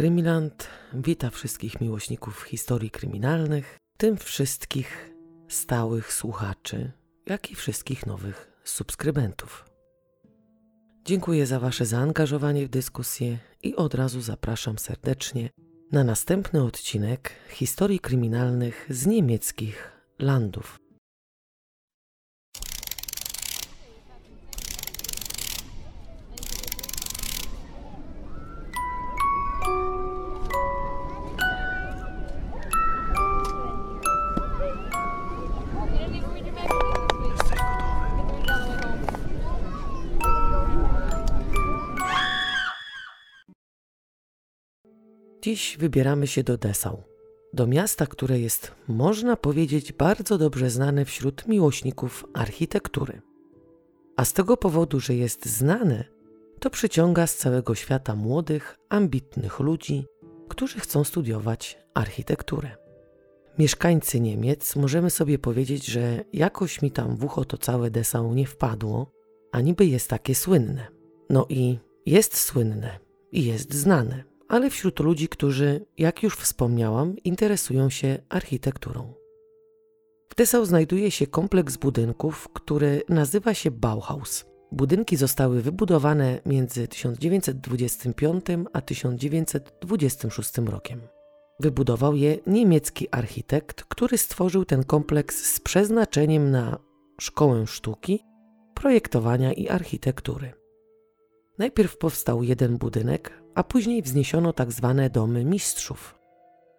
Krymiland wita wszystkich miłośników historii kryminalnych, tym wszystkich stałych słuchaczy, jak i wszystkich nowych subskrybentów. Dziękuję za Wasze zaangażowanie w dyskusję i od razu zapraszam serdecznie na następny odcinek historii kryminalnych z niemieckich landów. Dziś wybieramy się do Dessau, do miasta, które jest, można powiedzieć, bardzo dobrze znane wśród miłośników architektury. A z tego powodu, że jest znane, to przyciąga z całego świata młodych, ambitnych ludzi, którzy chcą studiować architekturę. Mieszkańcy Niemiec możemy sobie powiedzieć, że jakoś mi tam w ucho to całe Dessau nie wpadło, a niby jest takie słynne. No i jest słynne i jest znane ale wśród ludzi, którzy, jak już wspomniałam, interesują się architekturą. W Dessau znajduje się kompleks budynków, który nazywa się Bauhaus. Budynki zostały wybudowane między 1925 a 1926 rokiem. Wybudował je niemiecki architekt, który stworzył ten kompleks z przeznaczeniem na szkołę sztuki, projektowania i architektury. Najpierw powstał jeden budynek, a później wzniesiono tak zwane domy mistrzów.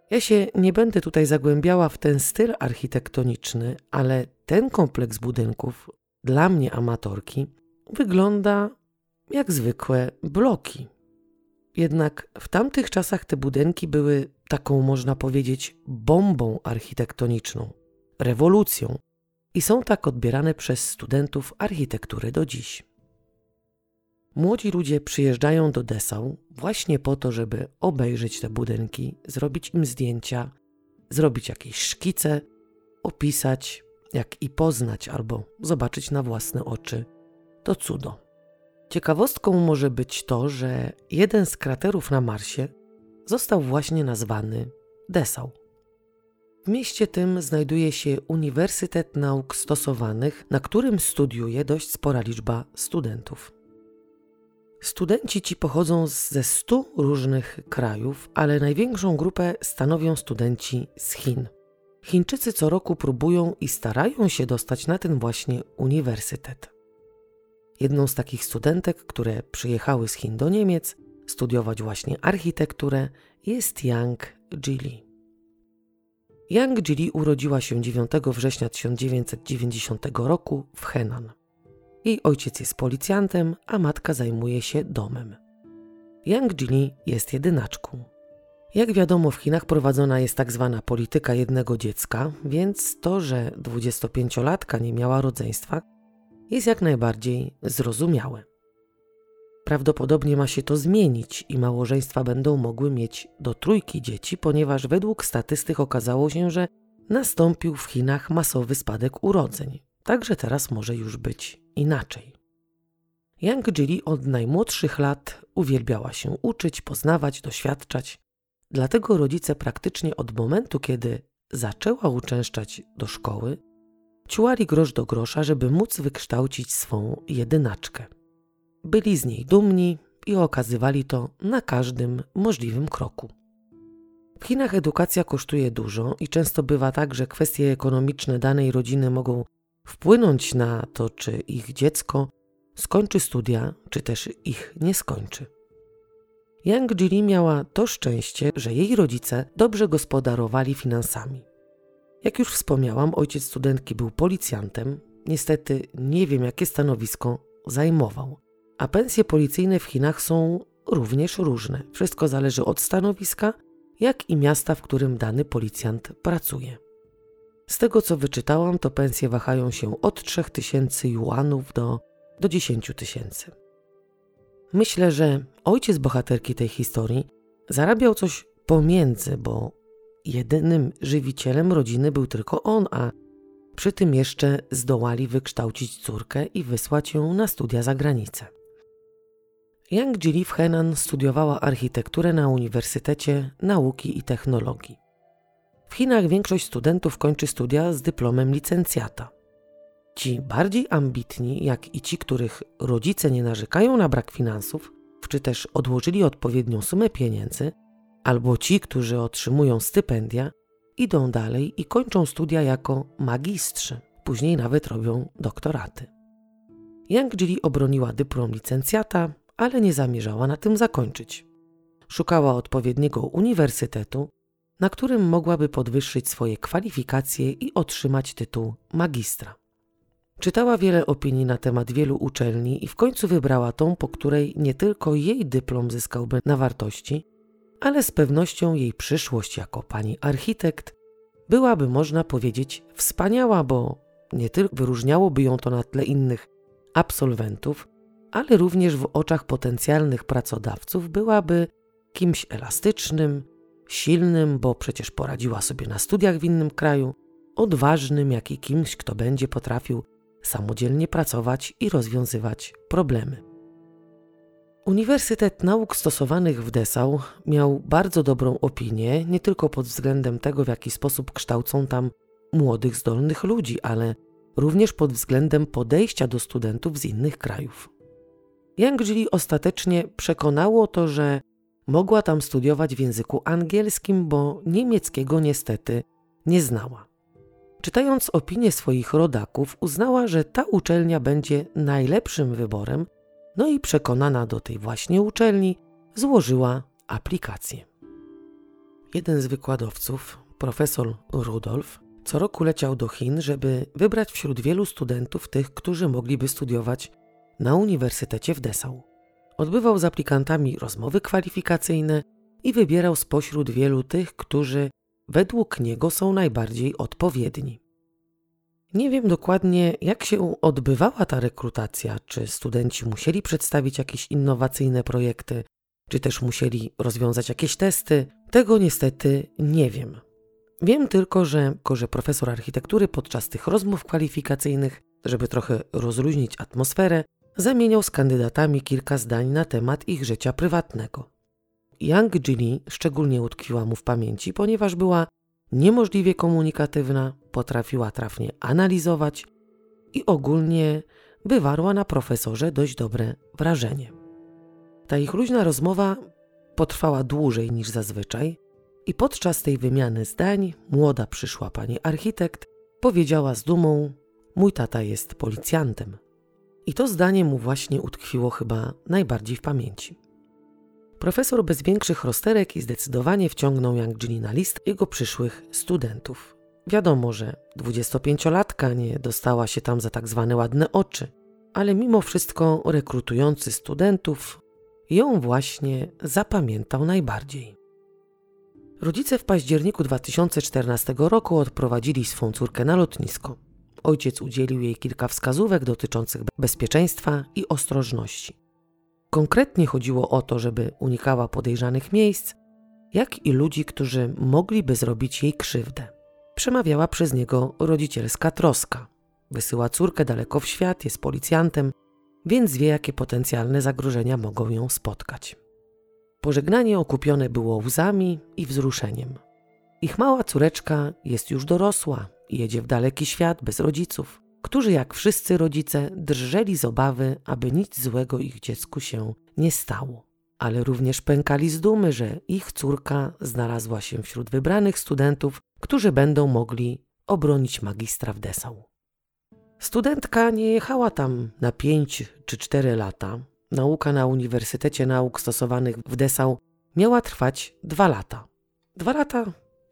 Ja się nie będę tutaj zagłębiała w ten styl architektoniczny, ale ten kompleks budynków, dla mnie amatorki, wygląda jak zwykłe bloki. Jednak w tamtych czasach te budynki były taką, można powiedzieć, bombą architektoniczną, rewolucją i są tak odbierane przez studentów architektury do dziś. Młodzi ludzie przyjeżdżają do Dessau właśnie po to, żeby obejrzeć te budynki, zrobić im zdjęcia, zrobić jakieś szkice, opisać, jak i poznać albo zobaczyć na własne oczy to cudo. Ciekawostką może być to, że jeden z kraterów na Marsie został właśnie nazwany Dessau. W mieście tym znajduje się Uniwersytet Nauk Stosowanych, na którym studiuje dość spora liczba studentów. Studenci ci pochodzą ze 100 różnych krajów, ale największą grupę stanowią studenci z Chin. Chińczycy co roku próbują i starają się dostać na ten właśnie uniwersytet. Jedną z takich studentek, które przyjechały z Chin do Niemiec studiować właśnie architekturę, jest Yang Jili. Yang Jili urodziła się 9 września 1990 roku w Henan. Jej ojciec jest policjantem, a matka zajmuje się domem. Yang Jili jest jedynaczką. Jak wiadomo, w Chinach prowadzona jest tak zwana polityka jednego dziecka, więc to, że 25-latka nie miała rodzeństwa, jest jak najbardziej zrozumiałe. Prawdopodobnie ma się to zmienić i małżeństwa będą mogły mieć do trójki dzieci, ponieważ według statystyk okazało się, że nastąpił w Chinach masowy spadek urodzeń. Także teraz może już być inaczej. Yang Jili od najmłodszych lat uwielbiała się uczyć, poznawać, doświadczać. Dlatego rodzice praktycznie od momentu, kiedy zaczęła uczęszczać do szkoły, ciułali grosz do grosza, żeby móc wykształcić swą jedynaczkę. Byli z niej dumni i okazywali to na każdym możliwym kroku. W Chinach edukacja kosztuje dużo i często bywa tak, że kwestie ekonomiczne danej rodziny mogą wpłynąć na to, czy ich dziecko skończy studia, czy też ich nie skończy. Yang Jili miała to szczęście, że jej rodzice dobrze gospodarowali finansami. Jak już wspomniałam, ojciec studentki był policjantem. Niestety nie wiem, jakie stanowisko zajmował. A pensje policyjne w Chinach są również różne. Wszystko zależy od stanowiska, jak i miasta, w którym dany policjant pracuje. Z tego co wyczytałam, to pensje wahają się od 3000 juanów do, do 10 tysięcy. Myślę, że ojciec bohaterki tej historii zarabiał coś pomiędzy, bo jedynym żywicielem rodziny był tylko on, a przy tym jeszcze zdołali wykształcić córkę i wysłać ją na studia za granicę. Yang Jili w Henan studiowała architekturę na Uniwersytecie Nauki i Technologii. W Chinach większość studentów kończy studia z dyplomem licencjata. Ci bardziej ambitni, jak i ci, których rodzice nie narzekają na brak finansów, czy też odłożyli odpowiednią sumę pieniędzy, albo ci, którzy otrzymują stypendia, idą dalej i kończą studia jako magistrzy, później nawet robią doktoraty. Yang Jili obroniła dyplom licencjata, ale nie zamierzała na tym zakończyć. Szukała odpowiedniego uniwersytetu, na którym mogłaby podwyższyć swoje kwalifikacje i otrzymać tytuł magistra. Czytała wiele opinii na temat wielu uczelni i w końcu wybrała tą, po której nie tylko jej dyplom zyskałby na wartości, ale z pewnością jej przyszłość jako pani architekt byłaby, można powiedzieć, wspaniała, bo nie tylko wyróżniałoby ją to na tle innych absolwentów, ale również w oczach potencjalnych pracodawców byłaby kimś elastycznym, silnym, bo przecież poradziła sobie na studiach w innym kraju, odważnym, jak i kimś, kto będzie potrafił samodzielnie pracować i rozwiązywać problemy. Uniwersytet Nauk Stosowanych w Dessau miał bardzo dobrą opinię, nie tylko pod względem tego, w jaki sposób kształcą tam młodych, zdolnych ludzi, ale również pod względem podejścia do studentów z innych krajów. Yang ostatecznie przekonało to, że mogła tam studiować w języku angielskim, bo niemieckiego niestety nie znała. Czytając opinie swoich rodaków, uznała, że ta uczelnia będzie najlepszym wyborem, no i przekonana do tej właśnie uczelni, złożyła aplikację. Jeden z wykładowców, profesor Rudolf, co roku leciał do Chin, żeby wybrać wśród wielu studentów tych, którzy mogliby studiować na Uniwersytecie w Dessau. Odbywał z aplikantami rozmowy kwalifikacyjne i wybierał spośród wielu tych, którzy według niego są najbardziej odpowiedni. Nie wiem dokładnie, jak się odbywała ta rekrutacja, czy studenci musieli przedstawić jakieś innowacyjne projekty, czy też musieli rozwiązać jakieś testy. Tego niestety nie wiem. Wiem tylko, że, że profesor architektury podczas tych rozmów kwalifikacyjnych, żeby trochę rozluźnić atmosferę, zamieniał z kandydatami kilka zdań na temat ich życia prywatnego. Yang Jili szczególnie utkwiła mu w pamięci, ponieważ była niemożliwie komunikatywna, potrafiła trafnie analizować i ogólnie wywarła na profesorze dość dobre wrażenie. Ta ich luźna rozmowa potrwała dłużej niż zazwyczaj i podczas tej wymiany zdań młoda przyszła pani architekt powiedziała z dumą: Mój tata jest policjantem. I to zdanie mu właśnie utkwiło chyba najbardziej w pamięci. Profesor bez większych rozterek i zdecydowanie wciągnął Yang na list jego przyszłych studentów. Wiadomo, że 25-latka nie dostała się tam za tak zwane ładne oczy, ale mimo wszystko rekrutujący studentów ją właśnie zapamiętał najbardziej. Rodzice w październiku 2014 roku odprowadzili swą córkę na lotnisko. Ojciec udzielił jej kilka wskazówek dotyczących bezpieczeństwa i ostrożności. Konkretnie chodziło o to, żeby unikała podejrzanych miejsc, jak i ludzi, którzy mogliby zrobić jej krzywdę. Przemawiała przez niego rodzicielska troska. Wysyła córkę daleko w świat, jest policjantem, więc wie, jakie potencjalne zagrożenia mogą ją spotkać. Pożegnanie okupione było łzami i wzruszeniem. Ich mała córeczka jest już dorosła jedzie w daleki świat bez rodziców którzy jak wszyscy rodzice drżeli z obawy, aby nic złego ich dziecku się nie stało. Ale również pękali z dumy, że ich córka znalazła się wśród wybranych studentów, którzy będą mogli obronić magistra w Dessau. Studentka nie jechała tam na pięć czy cztery lata. Nauka na Uniwersytecie Nauk Stosowanych w Dessau miała trwać dwa lata. Dwa lata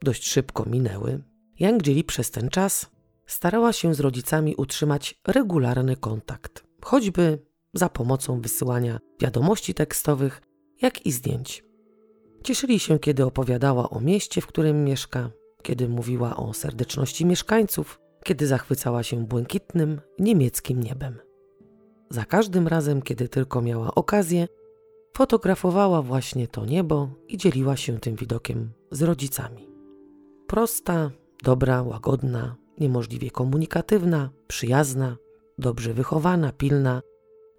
dość szybko minęły. Yang Jili przez ten czas starała się z rodzicami utrzymać regularny kontakt, choćby za pomocą wysyłania wiadomości tekstowych, jak i zdjęć. Cieszyli się, kiedy opowiadała o mieście, w którym mieszka, kiedy mówiła o serdeczności mieszkańców, kiedy zachwycała się błękitnym niemieckim niebem. Za każdym razem, kiedy tylko miała okazję, fotografowała właśnie to niebo i dzieliła się tym widokiem z rodzicami. Prosta, dobra, łagodna, niemożliwie komunikatywna, przyjazna, dobrze wychowana, pilna,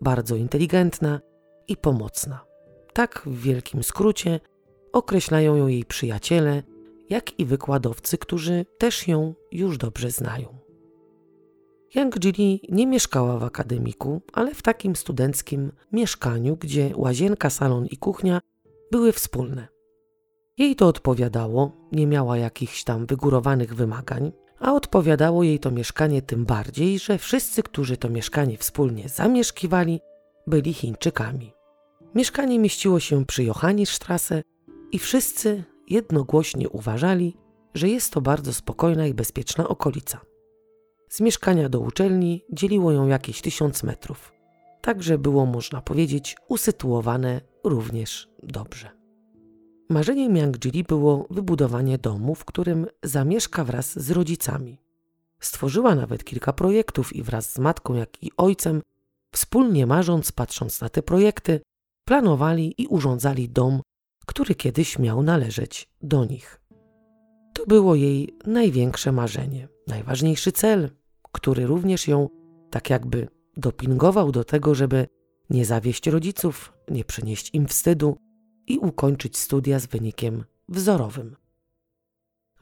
bardzo inteligentna i pomocna. Tak w wielkim skrócie określają ją jej przyjaciele, jak i wykładowcy, którzy też ją już dobrze znają. Yang Jili nie mieszkała w akademiku, ale w takim studenckim mieszkaniu, gdzie łazienka, salon i kuchnia były wspólne. Jej to odpowiadało, nie miała jakichś tam wygórowanych wymagań, a odpowiadało jej to mieszkanie tym bardziej, że wszyscy, którzy to mieszkanie wspólnie zamieszkiwali, byli Chińczykami. Mieszkanie mieściło się przy Johannisstrasse i wszyscy jednogłośnie uważali, że jest to bardzo spokojna i bezpieczna okolica. Z mieszkania do uczelni dzieliło ją jakieś tysiąc metrów, także było, można powiedzieć, usytuowane również dobrze. Marzeniem Yang było wybudowanie domu, w którym zamieszka wraz z rodzicami. Stworzyła nawet kilka projektów i wraz z matką, jak i ojcem, wspólnie marząc, patrząc na te projekty, planowali i urządzali dom, który kiedyś miał należeć do nich. To było jej największe marzenie, najważniejszy cel, który również ją tak jakby dopingował do tego, żeby nie zawieść rodziców, nie przynieść im wstydu i ukończyć studia z wynikiem wzorowym.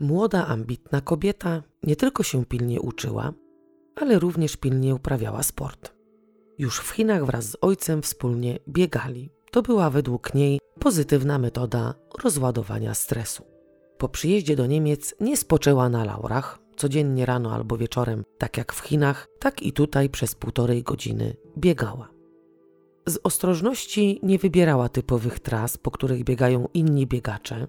Młoda, ambitna kobieta nie tylko się pilnie uczyła, ale również pilnie uprawiała sport. Już w Chinach wraz z ojcem wspólnie biegali. To była według niej pozytywna metoda rozładowania stresu. Po przyjeździe do Niemiec nie spoczęła na laurach, codziennie rano albo wieczorem, tak jak w Chinach, tak i tutaj przez półtorej godziny biegała. Z ostrożności nie wybierała typowych tras, po których biegają inni biegacze,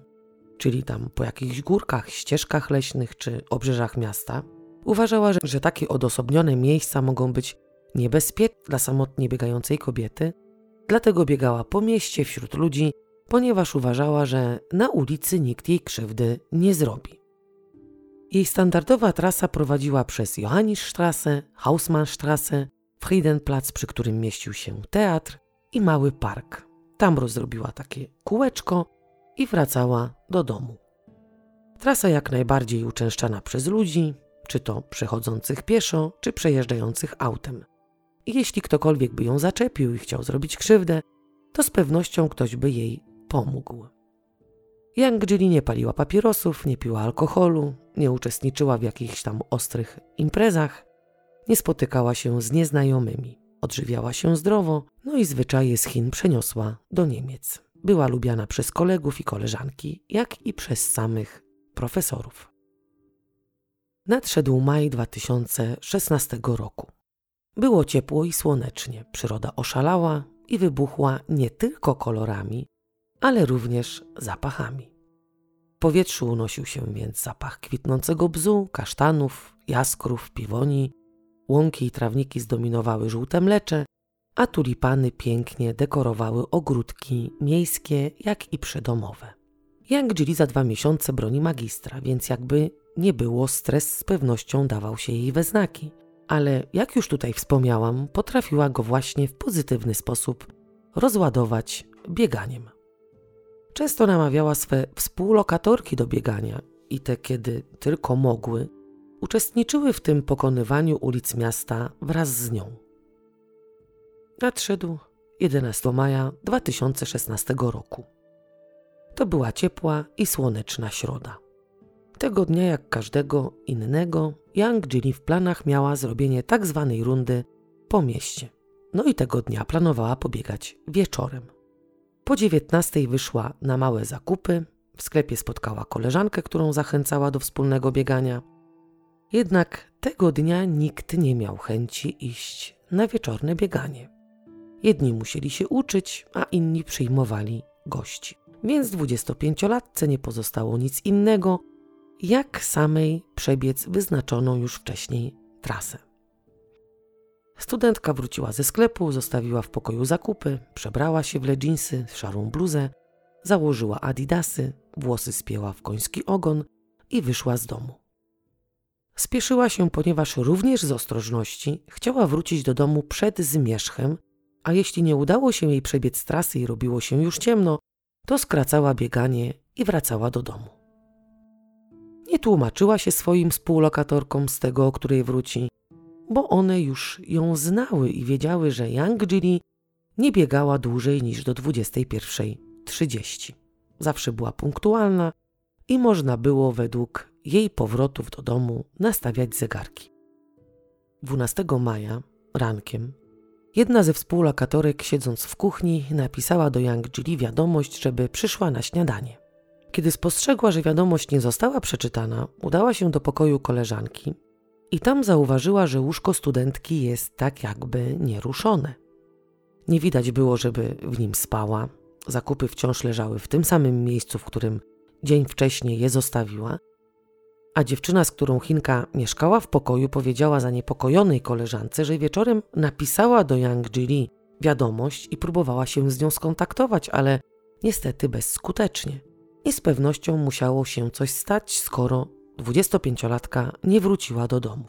czyli tam po jakichś górkach, ścieżkach leśnych czy obrzeżach miasta. Uważała, że, że takie odosobnione miejsca mogą być niebezpieczne dla samotnie biegającej kobiety, dlatego biegała po mieście wśród ludzi, ponieważ uważała, że na ulicy nikt jej krzywdy nie zrobi. Jej standardowa trasa prowadziła przez Johannisstrasse, Hausmannstrasse, Friedenplatz, przy którym mieścił się teatr i mały park. Tam rozrobiła takie kółeczko i wracała do domu. Trasa jak najbardziej uczęszczana przez ludzi, czy to przechodzących pieszo, czy przejeżdżających autem. I jeśli ktokolwiek by ją zaczepił i chciał zrobić krzywdę, to z pewnością ktoś by jej pomógł. Yang Jili nie paliła papierosów, nie piła alkoholu, nie uczestniczyła w jakichś tam ostrych imprezach, nie spotykała się z nieznajomymi, odżywiała się zdrowo, no i zwyczaje z Chin przeniosła do Niemiec. Była lubiana przez kolegów i koleżanki, jak i przez samych profesorów. Nadszedł maj 2016 roku. Było ciepło i słonecznie, przyroda oszalała i wybuchła nie tylko kolorami, ale również zapachami. W powietrzu unosił się więc zapach kwitnącego bzu, kasztanów, jaskrów, piwoni, Łąki i trawniki zdominowały żółte mlecze, a tulipany pięknie dekorowały ogródki miejskie, jak i przydomowe. Yang Jili za dwa miesiące broni magistra, więc jakby nie było, stres z pewnością dawał się jej we znaki. Ale jak już tutaj wspomniałam, potrafiła go właśnie w pozytywny sposób rozładować bieganiem. Często namawiała swe współlokatorki do biegania i te, kiedy tylko mogły, uczestniczyły w tym pokonywaniu ulic miasta wraz z nią. Nadszedł 11 maja 2016 roku. To była ciepła i słoneczna środa. Tego dnia, jak każdego innego, Yang Jilly w planach miała zrobienie tak zwanej rundy po mieście. No i tego dnia planowała pobiegać wieczorem. Po dziewiętnastej wyszła na małe zakupy, w sklepie spotkała koleżankę, którą zachęcała do wspólnego biegania. Jednak tego dnia nikt nie miał chęci iść na wieczorne bieganie. Jedni musieli się uczyć, a inni przyjmowali gości. Więc dwudziestopięciolatce nie pozostało nic innego, jak samej przebiec wyznaczoną już wcześniej trasę. Studentka wróciła ze sklepu, zostawiła w pokoju zakupy, przebrała się w leginsy, szarą bluzę, założyła adidasy, włosy spięła w koński ogon i wyszła z domu. Spieszyła się, ponieważ również z ostrożności chciała wrócić do domu przed zmierzchem, a jeśli nie udało się jej przebiec trasy i robiło się już ciemno, to skracała bieganie i wracała do domu. Nie tłumaczyła się swoim współlokatorkom z tego, o której wróci, bo one już ją znały i wiedziały, że Yang Jili nie biegała dłużej niż do 21.30. Zawsze była punktualna i można było według jej powrotów do domu nastawiać zegarki. 12 maja, rankiem, jedna ze współlokatorek, siedząc w kuchni, napisała do Yang Jili wiadomość, żeby przyszła na śniadanie. Kiedy spostrzegła, że wiadomość nie została przeczytana, udała się do pokoju koleżanki i tam zauważyła, że łóżko studentki jest tak jakby nieruszone. Nie widać było, żeby w nim spała. Zakupy wciąż leżały w tym samym miejscu, w którym dzień wcześniej je zostawiła, a dziewczyna, z którą Chinka mieszkała w pokoju, powiedziała zaniepokojonej koleżance, że wieczorem napisała do Yang Jili wiadomość i próbowała się z nią skontaktować, ale niestety bezskutecznie. I z pewnością musiało się coś stać, skoro 25-latka nie wróciła do domu.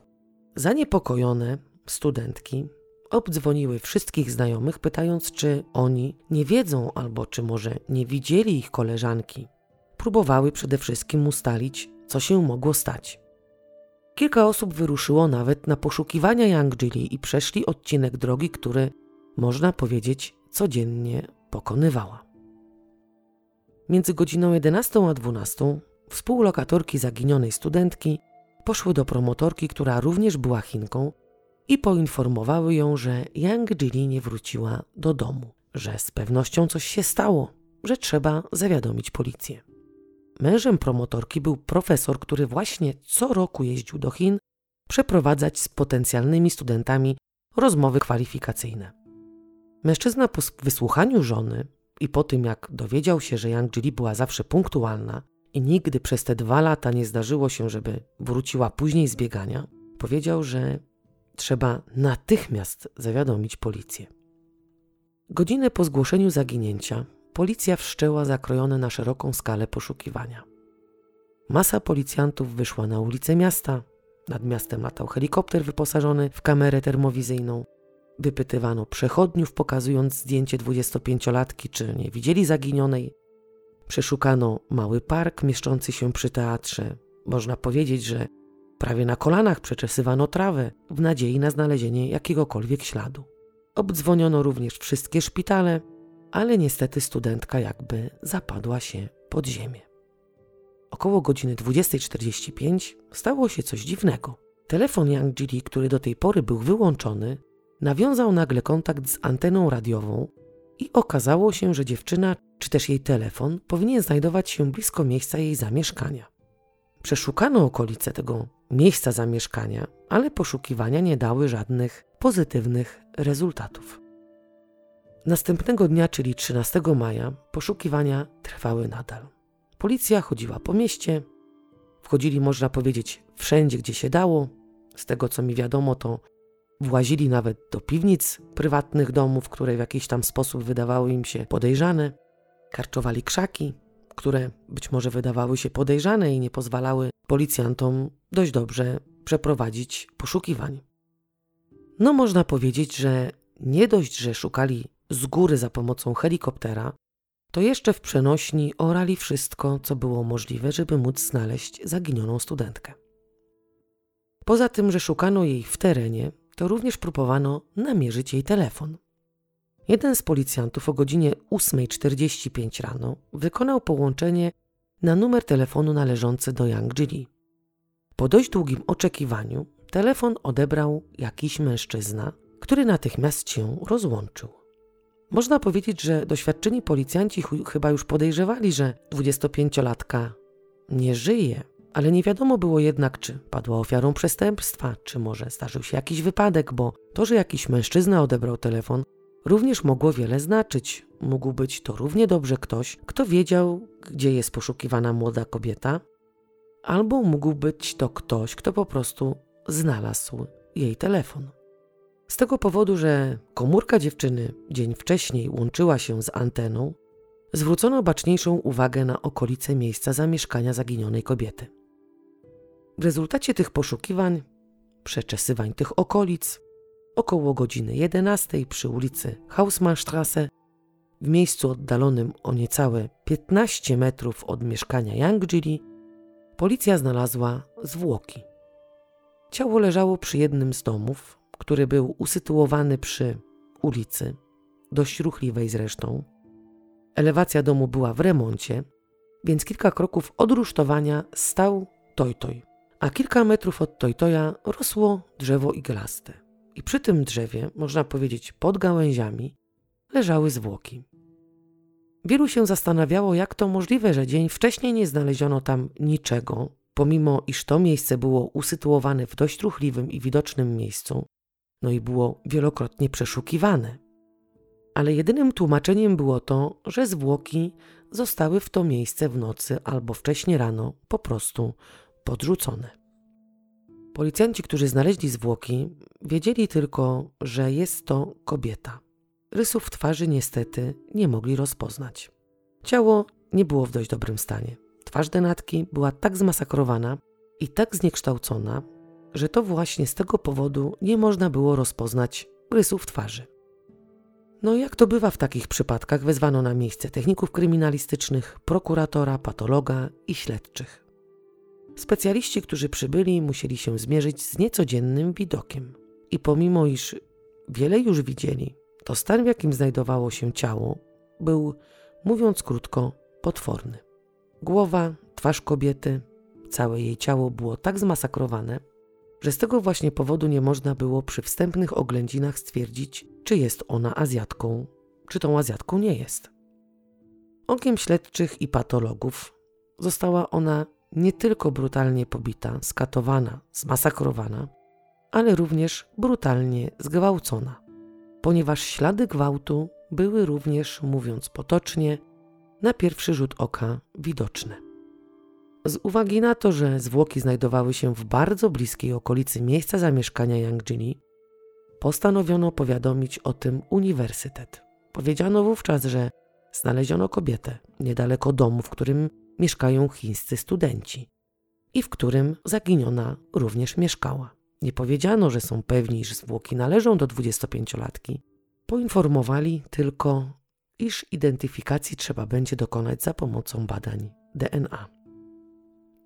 Zaniepokojone studentki obdzwoniły wszystkich znajomych, pytając, czy oni nie wiedzą albo czy może nie widzieli ich koleżanki. Próbowały przede wszystkim ustalić, co się mogło stać. Kilka osób wyruszyło nawet na poszukiwania Yangjili i przeszli odcinek drogi, który, można powiedzieć, codziennie pokonywała. Między godziną 11 a 12 współlokatorki zaginionej studentki poszły do promotorki, która również była Chinką i poinformowały ją, że Yang Jili nie wróciła do domu, że z pewnością coś się stało, że trzeba zawiadomić policję. Mężem promotorki był profesor, który właśnie co roku jeździł do Chin przeprowadzać z potencjalnymi studentami rozmowy kwalifikacyjne. Mężczyzna po wysłuchaniu żony i po tym, jak dowiedział się, że Yang Jili była zawsze punktualna i nigdy przez te dwa lata nie zdarzyło się, żeby wróciła później z biegania, powiedział, że trzeba natychmiast zawiadomić policję. Godzinę po zgłoszeniu zaginięcia policja wszczęła zakrojone na szeroką skalę poszukiwania. Masa policjantów wyszła na ulicę miasta. Nad miastem latał helikopter wyposażony w kamerę termowizyjną. Wypytywano przechodniów, pokazując zdjęcie 25-latki, czy nie widzieli zaginionej. Przeszukano mały park mieszczący się przy teatrze. Można powiedzieć, że prawie na kolanach przeczesywano trawę w nadziei na znalezienie jakiegokolwiek śladu. Obdzwoniono również wszystkie szpitale, ale niestety studentka jakby zapadła się pod ziemię. Około godziny 20.45 stało się coś dziwnego. Telefon Yang Jili, który do tej pory był wyłączony, nawiązał nagle kontakt z anteną radiową i okazało się, że dziewczyna czy też jej telefon powinien znajdować się blisko miejsca jej zamieszkania. Przeszukano okolice tego miejsca zamieszkania, ale poszukiwania nie dały żadnych pozytywnych rezultatów. Następnego dnia, czyli 13 maja, poszukiwania trwały nadal. Policja chodziła po mieście, wchodzili, można powiedzieć, wszędzie, gdzie się dało. Z tego, co mi wiadomo, to włazili nawet do piwnic prywatnych domów, które w jakiś tam sposób wydawały im się podejrzane. Karczowali krzaki, które być może wydawały się podejrzane i nie pozwalały policjantom dość dobrze przeprowadzić poszukiwań. No, można powiedzieć, że nie dość, że szukali z góry za pomocą helikoptera, to jeszcze w przenośni orali wszystko, co było możliwe, żeby móc znaleźć zaginioną studentkę. Poza tym, że szukano jej w terenie, to również próbowano namierzyć jej telefon. Jeden z policjantów o godzinie 8.45 rano wykonał połączenie na numer telefonu należący do Yang Jili. Po dość długim oczekiwaniu telefon odebrał jakiś mężczyzna, który natychmiast się rozłączył. Można powiedzieć, że doświadczeni policjanci chyba już podejrzewali, że 25-latka nie żyje, ale nie wiadomo było jednak, czy padła ofiarą przestępstwa, czy może zdarzył się jakiś wypadek, bo to, że jakiś mężczyzna odebrał telefon, również mogło wiele znaczyć. Mógł być to równie dobrze ktoś, kto wiedział, gdzie jest poszukiwana młoda kobieta, albo mógł być to ktoś, kto po prostu znalazł jej telefon. Z tego powodu, że komórka dziewczyny dzień wcześniej łączyła się z anteną, zwrócono baczniejszą uwagę na okolice miejsca zamieszkania zaginionej kobiety. W rezultacie tych poszukiwań, przeczesywań tych okolic, około godziny 11 przy ulicy Hausmannstrasse, w miejscu oddalonym o niecałe 15 metrów od mieszkania Yangjili, policja znalazła zwłoki. Ciało leżało przy jednym z domów, który był usytuowany przy ulicy. dość ruchliwej zresztą. Elewacja domu była w remoncie, więc kilka kroków od rusztowania stał Tojtoj, a kilka metrów od Tojtoja rosło drzewo iglaste. I przy tym drzewie, można powiedzieć pod gałęziami, leżały zwłoki. Wielu się zastanawiało, jak to możliwe, że dzień wcześniej nie znaleziono tam niczego, pomimo iż to miejsce było usytuowane w dość ruchliwym i widocznym miejscu, no i było wielokrotnie przeszukiwane. Ale jedynym tłumaczeniem było to, że zwłoki zostały w to miejsce w nocy albo wcześnie rano po prostu podrzucone. Policjanci, którzy znaleźli zwłoki, wiedzieli tylko, że jest to kobieta. Rysów twarzy niestety nie mogli rozpoznać. Ciało nie było w dość dobrym stanie. Twarz denatki była tak zmasakrowana i tak zniekształcona, że to właśnie z tego powodu nie można było rozpoznać rysów twarzy. No jak to bywa w takich przypadkach, wezwano na miejsce techników kryminalistycznych, prokuratora, patologa i śledczych. Specjaliści, którzy przybyli, musieli się zmierzyć z niecodziennym widokiem. I pomimo iż wiele już widzieli, to stan, w jakim znajdowało się ciało, był, mówiąc krótko, potworny. Głowa, twarz kobiety, całe jej ciało było tak zmasakrowane, że z tego właśnie powodu nie można było przy wstępnych oględzinach stwierdzić, czy jest ona Azjatką, czy tą Azjatką nie jest. Okiem śledczych i patologów została ona nie tylko brutalnie pobita, skatowana, zmasakrowana, ale również brutalnie zgwałcona, ponieważ ślady gwałtu były również, mówiąc potocznie, na pierwszy rzut oka widoczne. Z uwagi na to, że zwłoki znajdowały się w bardzo bliskiej okolicy miejsca zamieszkania Yang Jini, postanowiono powiadomić o tym uniwersytet. Powiedziano wówczas, że znaleziono kobietę niedaleko domu, w którym mieszkają chińscy studenci i w którym zaginiona również mieszkała. Nie powiedziano, że są pewni, iż zwłoki należą do 25-latki. Poinformowali tylko, iż identyfikacji trzeba będzie dokonać za pomocą badań DNA.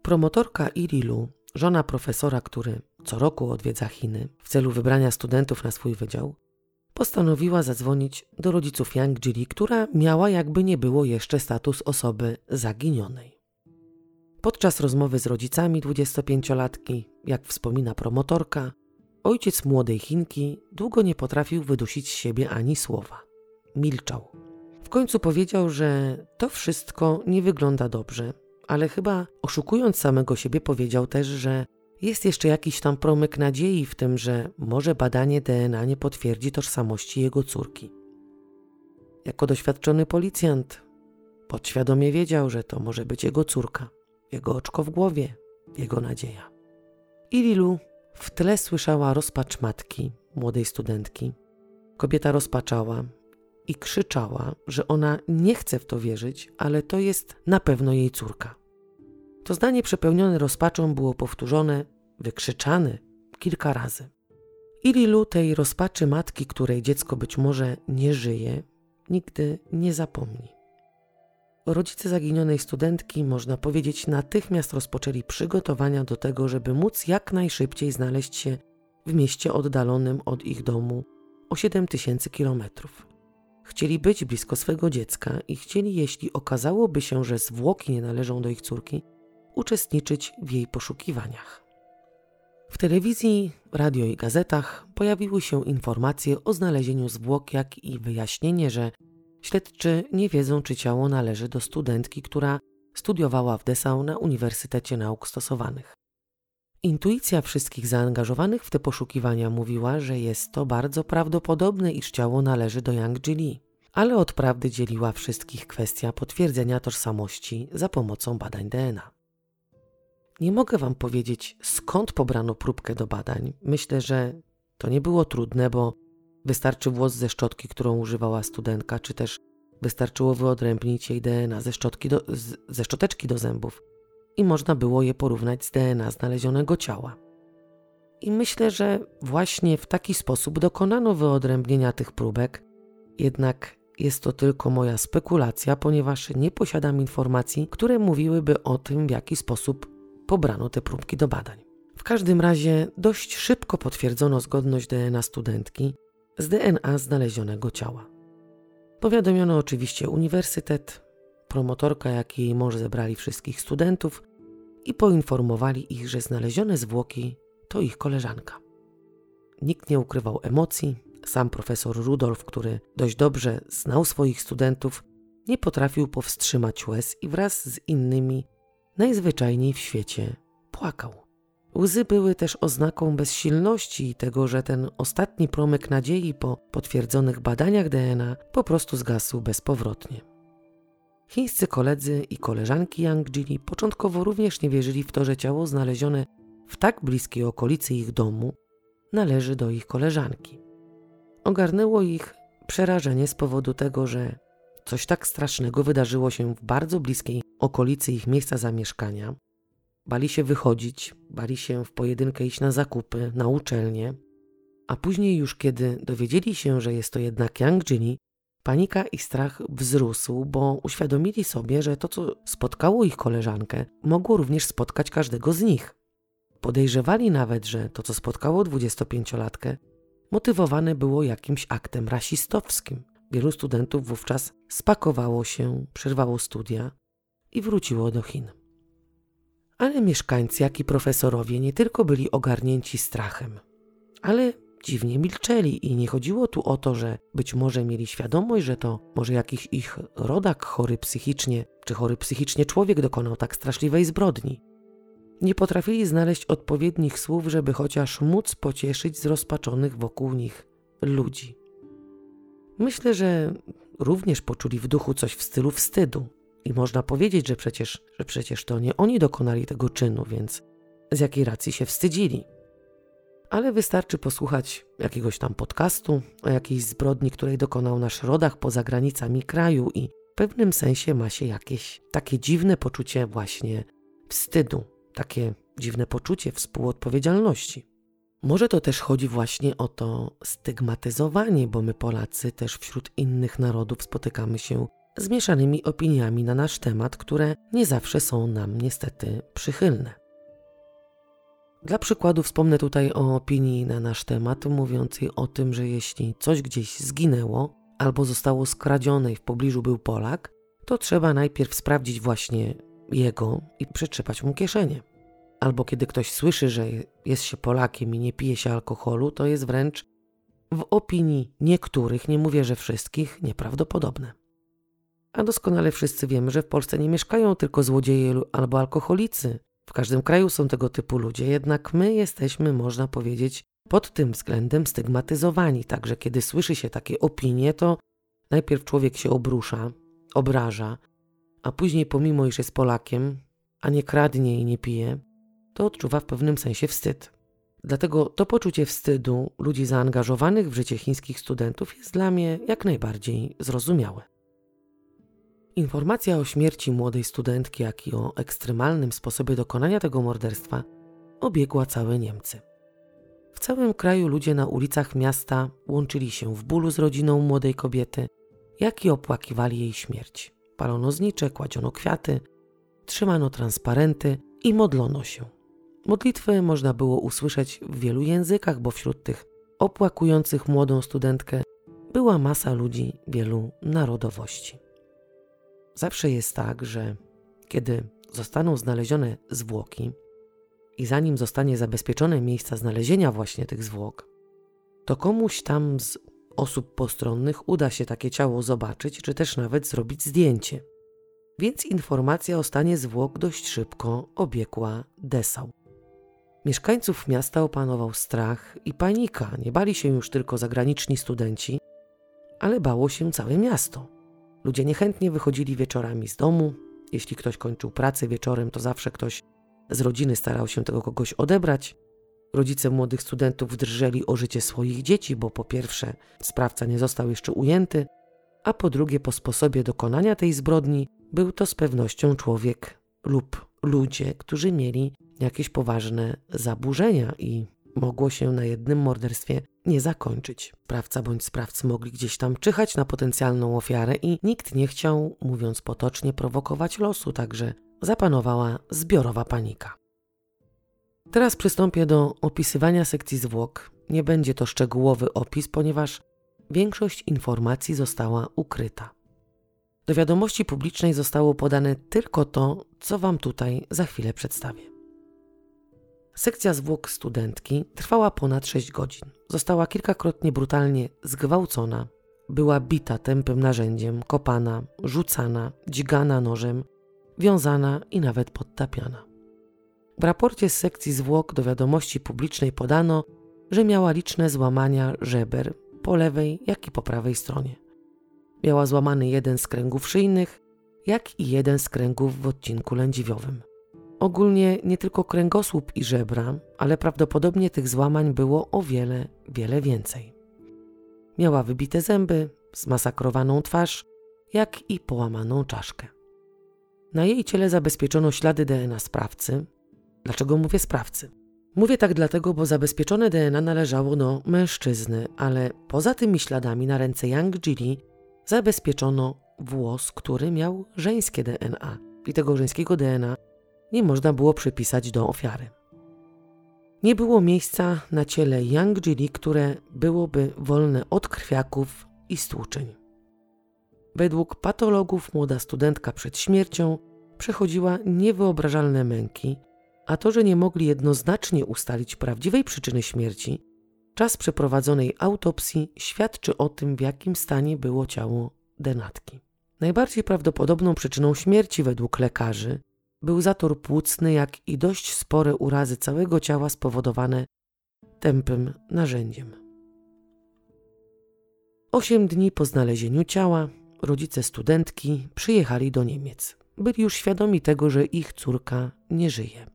Promotorka Irilu, żona profesora, który co roku odwiedza Chiny w celu wybrania studentów na swój wydział, postanowiła zadzwonić do rodziców Yang Jili, która miała jakby nie było jeszcze status osoby zaginionej. Podczas rozmowy z rodzicami 25-latki, jak wspomina promotorka, ojciec młodej Chinki długo nie potrafił wydusić z siebie ani słowa. Milczał. W końcu powiedział, że to wszystko nie wygląda dobrze, ale chyba oszukując samego siebie powiedział też, że jest jeszcze jakiś tam promyk nadziei w tym, że może badanie DNA nie potwierdzi tożsamości jego córki. Jako doświadczony policjant podświadomie wiedział, że to może być jego córka, jego oczko w głowie, jego nadzieja. I Lilu w tle słyszała rozpacz matki, młodej studentki. Kobieta rozpaczała i krzyczała, że ona nie chce w to wierzyć, ale to jest na pewno jej córka. To zdanie przepełnione rozpaczą było powtórzone, wykrzyczane kilka razy. Ililu tej rozpaczy matki, której dziecko być może nie żyje, nigdy nie zapomni. Rodzice zaginionej studentki, można powiedzieć, natychmiast rozpoczęli przygotowania do tego, żeby móc jak najszybciej znaleźć się w mieście oddalonym od ich domu o 7000 kilometrów. Chcieli być blisko swego dziecka i chcieli, jeśli okazałoby się, że zwłoki nie należą do ich córki, uczestniczyć w jej poszukiwaniach. W telewizji, radio i gazetach pojawiły się informacje o znalezieniu zwłok, jak i wyjaśnienie, że śledczy nie wiedzą, czy ciało należy do studentki, która studiowała w Dessau na Uniwersytecie Nauk Stosowanych. Intuicja wszystkich zaangażowanych w te poszukiwania mówiła, że jest to bardzo prawdopodobne, iż ciało należy do Yang Jili, ale od prawdy dzieliła wszystkich kwestia potwierdzenia tożsamości za pomocą badań DNA. Nie mogę Wam powiedzieć, skąd pobrano próbkę do badań. Myślę, że to nie było trudne, bo wystarczy włos ze szczotki, którą używała studentka, czy też wystarczyło wyodrębnić jej DNA ze, szczotki do, ze szczoteczki do zębów i można było je porównać z DNA znalezionego ciała. I myślę, że właśnie w taki sposób dokonano wyodrębnienia tych próbek, jednak jest to tylko moja spekulacja, ponieważ nie posiadam informacji, które mówiłyby o tym, w jaki sposób pobrano te próbki do badań. W każdym razie dość szybko potwierdzono zgodność DNA studentki z DNA znalezionego ciała. Powiadomiono oczywiście uniwersytet, promotorka, jak i jej mąż zebrali wszystkich studentów i poinformowali ich, że znalezione zwłoki to ich koleżanka. Nikt nie ukrywał emocji, sam profesor Rudolf, który dość dobrze znał swoich studentów, nie potrafił powstrzymać łez i wraz z innymi najzwyczajniej w świecie płakał. Łzy były też oznaką bezsilności i tego, że ten ostatni promyk nadziei po potwierdzonych badaniach DNA po prostu zgasł bezpowrotnie. Chińscy koledzy i koleżanki Yang Jili początkowo również nie wierzyli w to, że ciało znalezione w tak bliskiej okolicy ich domu należy do ich koleżanki. Ogarnęło ich przerażenie z powodu tego, że coś tak strasznego wydarzyło się w bardzo bliskiej okolicy ich miejsca zamieszkania. Bali się wychodzić, bali się w pojedynkę iść na zakupy, na uczelnię, a później już kiedy dowiedzieli się, że jest to jednak Yang Jini, panika i strach wzrósł, bo uświadomili sobie, że to, co spotkało ich koleżankę, mogło również spotkać każdego z nich. Podejrzewali nawet, że to, co spotkało 25-latkę, motywowane było jakimś aktem rasistowskim. Wielu studentów wówczas spakowało się, przerwało studia i wróciło do Chin. Ale mieszkańcy, jak i profesorowie nie tylko byli ogarnięci strachem, ale dziwnie milczeli i nie chodziło tu o to, że być może mieli świadomość, że to może jakiś ich rodak chory psychicznie, czy chory psychicznie człowiek dokonał tak straszliwej zbrodni. Nie potrafili znaleźć odpowiednich słów, żeby chociaż móc pocieszyć zrozpaczonych wokół nich ludzi. Myślę, że również poczuli w duchu coś w stylu wstydu. I można powiedzieć, że przecież, że przecież to nie oni dokonali tego czynu, więc z jakiej racji się wstydzili. Ale wystarczy posłuchać jakiegoś tam podcastu o jakiejś zbrodni, której dokonał nasz rodak poza granicami kraju i w pewnym sensie ma się jakieś takie dziwne poczucie właśnie wstydu, takie dziwne poczucie współodpowiedzialności. Może to też chodzi właśnie o to stygmatyzowanie, bo my Polacy też wśród innych narodów spotykamy się z mieszanymi opiniami na nasz temat, które nie zawsze są nam niestety przychylne. Dla przykładu wspomnę tutaj o opinii na nasz temat, mówiącej o tym, że jeśli coś gdzieś zginęło albo zostało skradzione i w pobliżu był Polak, to trzeba najpierw sprawdzić właśnie jego i przetrzepać mu kieszenie. Albo kiedy ktoś słyszy, że jest się Polakiem i nie pije się alkoholu, to jest wręcz w opinii niektórych, nie mówię, że wszystkich, nieprawdopodobne. A doskonale wszyscy wiemy, że w Polsce nie mieszkają tylko złodzieje albo alkoholicy. W każdym kraju są tego typu ludzie, jednak my jesteśmy, można powiedzieć, pod tym względem stygmatyzowani. Także kiedy słyszy się takie opinie, to najpierw człowiek się obrusza, obraża, a później, pomimo iż jest Polakiem, a nie kradnie i nie pije, to odczuwa w pewnym sensie wstyd. Dlatego to poczucie wstydu ludzi zaangażowanych w życie chińskich studentów jest dla mnie jak najbardziej zrozumiałe. Informacja o śmierci młodej studentki, jak i o ekstremalnym sposobie dokonania tego morderstwa obiegła całe Niemcy. W całym kraju ludzie na ulicach miasta łączyli się w bólu z rodziną młodej kobiety, jak i opłakiwali jej śmierć. Palono znicze, kładziono kwiaty, trzymano transparenty i modlono się. Modlitwy można było usłyszeć w wielu językach, bo wśród tych opłakujących młodą studentkę była masa ludzi wielu narodowości. Zawsze jest tak, że kiedy zostaną znalezione zwłoki i zanim zostanie zabezpieczone miejsca znalezienia właśnie tych zwłok, to komuś tam z osób postronnych uda się takie ciało zobaczyć, czy też nawet zrobić zdjęcie. Więc informacja o stanie zwłok dość szybko obiegła Dessau. Mieszkańców miasta opanował strach i panika. Nie bali się już tylko zagraniczni studenci, ale bało się całe miasto. Ludzie niechętnie wychodzili wieczorami z domu. Jeśli ktoś kończył pracę wieczorem, to zawsze ktoś z rodziny starał się tego kogoś odebrać. Rodzice młodych studentów drżeli o życie swoich dzieci, bo po pierwsze sprawca nie został jeszcze ujęty, a po drugie po sposobie dokonania tej zbrodni był to z pewnością człowiek lub ludzie, którzy mieli jakieś poważne zaburzenia i mogło się na jednym morderstwie nie zakończyć. Sprawca bądź sprawcy mogli gdzieś tam czyhać na potencjalną ofiarę i nikt nie chciał, mówiąc potocznie, prowokować losu, także zapanowała zbiorowa panika. Teraz przystąpię do opisywania sekcji zwłok. Nie będzie to szczegółowy opis, ponieważ większość informacji została ukryta. Do wiadomości publicznej zostało podane tylko to, co Wam tutaj za chwilę przedstawię. Sekcja zwłok studentki trwała ponad 6 godzin. Została kilkakrotnie brutalnie zgwałcona, była bita tępym narzędziem, kopana, rzucana, dźgana nożem, wiązana i nawet podtapiana. W raporcie z sekcji zwłok do wiadomości publicznej podano, że miała liczne złamania żeber po lewej, jak i po prawej stronie. Miała złamany jeden z kręgów szyjnych, jak i jeden z kręgów w odcinku lędźwiowym. Ogólnie nie tylko kręgosłup i żebra, ale prawdopodobnie tych złamań było o wiele, wiele więcej. Miała wybite zęby, zmasakrowaną twarz, jak i połamaną czaszkę. Na jej ciele zabezpieczono ślady DNA sprawcy. Dlaczego mówię sprawcy? Mówię tak dlatego, bo zabezpieczone DNA należało do mężczyzny, ale poza tymi śladami na ręce Yang Jili zabezpieczono włos, który miał żeńskie DNA i tego żeńskiego DNA nie można było przypisać do ofiary. Nie było miejsca na ciele Yang Jili, które byłoby wolne od krwiaków i stłuczeń. Według patologów młoda studentka przed śmiercią przechodziła niewyobrażalne męki, a to, że nie mogli jednoznacznie ustalić prawdziwej przyczyny śmierci, czas przeprowadzonej autopsji świadczy o tym, w jakim stanie było ciało denatki. Najbardziej prawdopodobną przyczyną śmierci według lekarzy był zator płucny, jak i dość spore urazy całego ciała spowodowane tępym narzędziem. Osiem dni po znalezieniu ciała rodzice studentki przyjechali do Niemiec. Byli już świadomi tego, że ich córka nie żyje.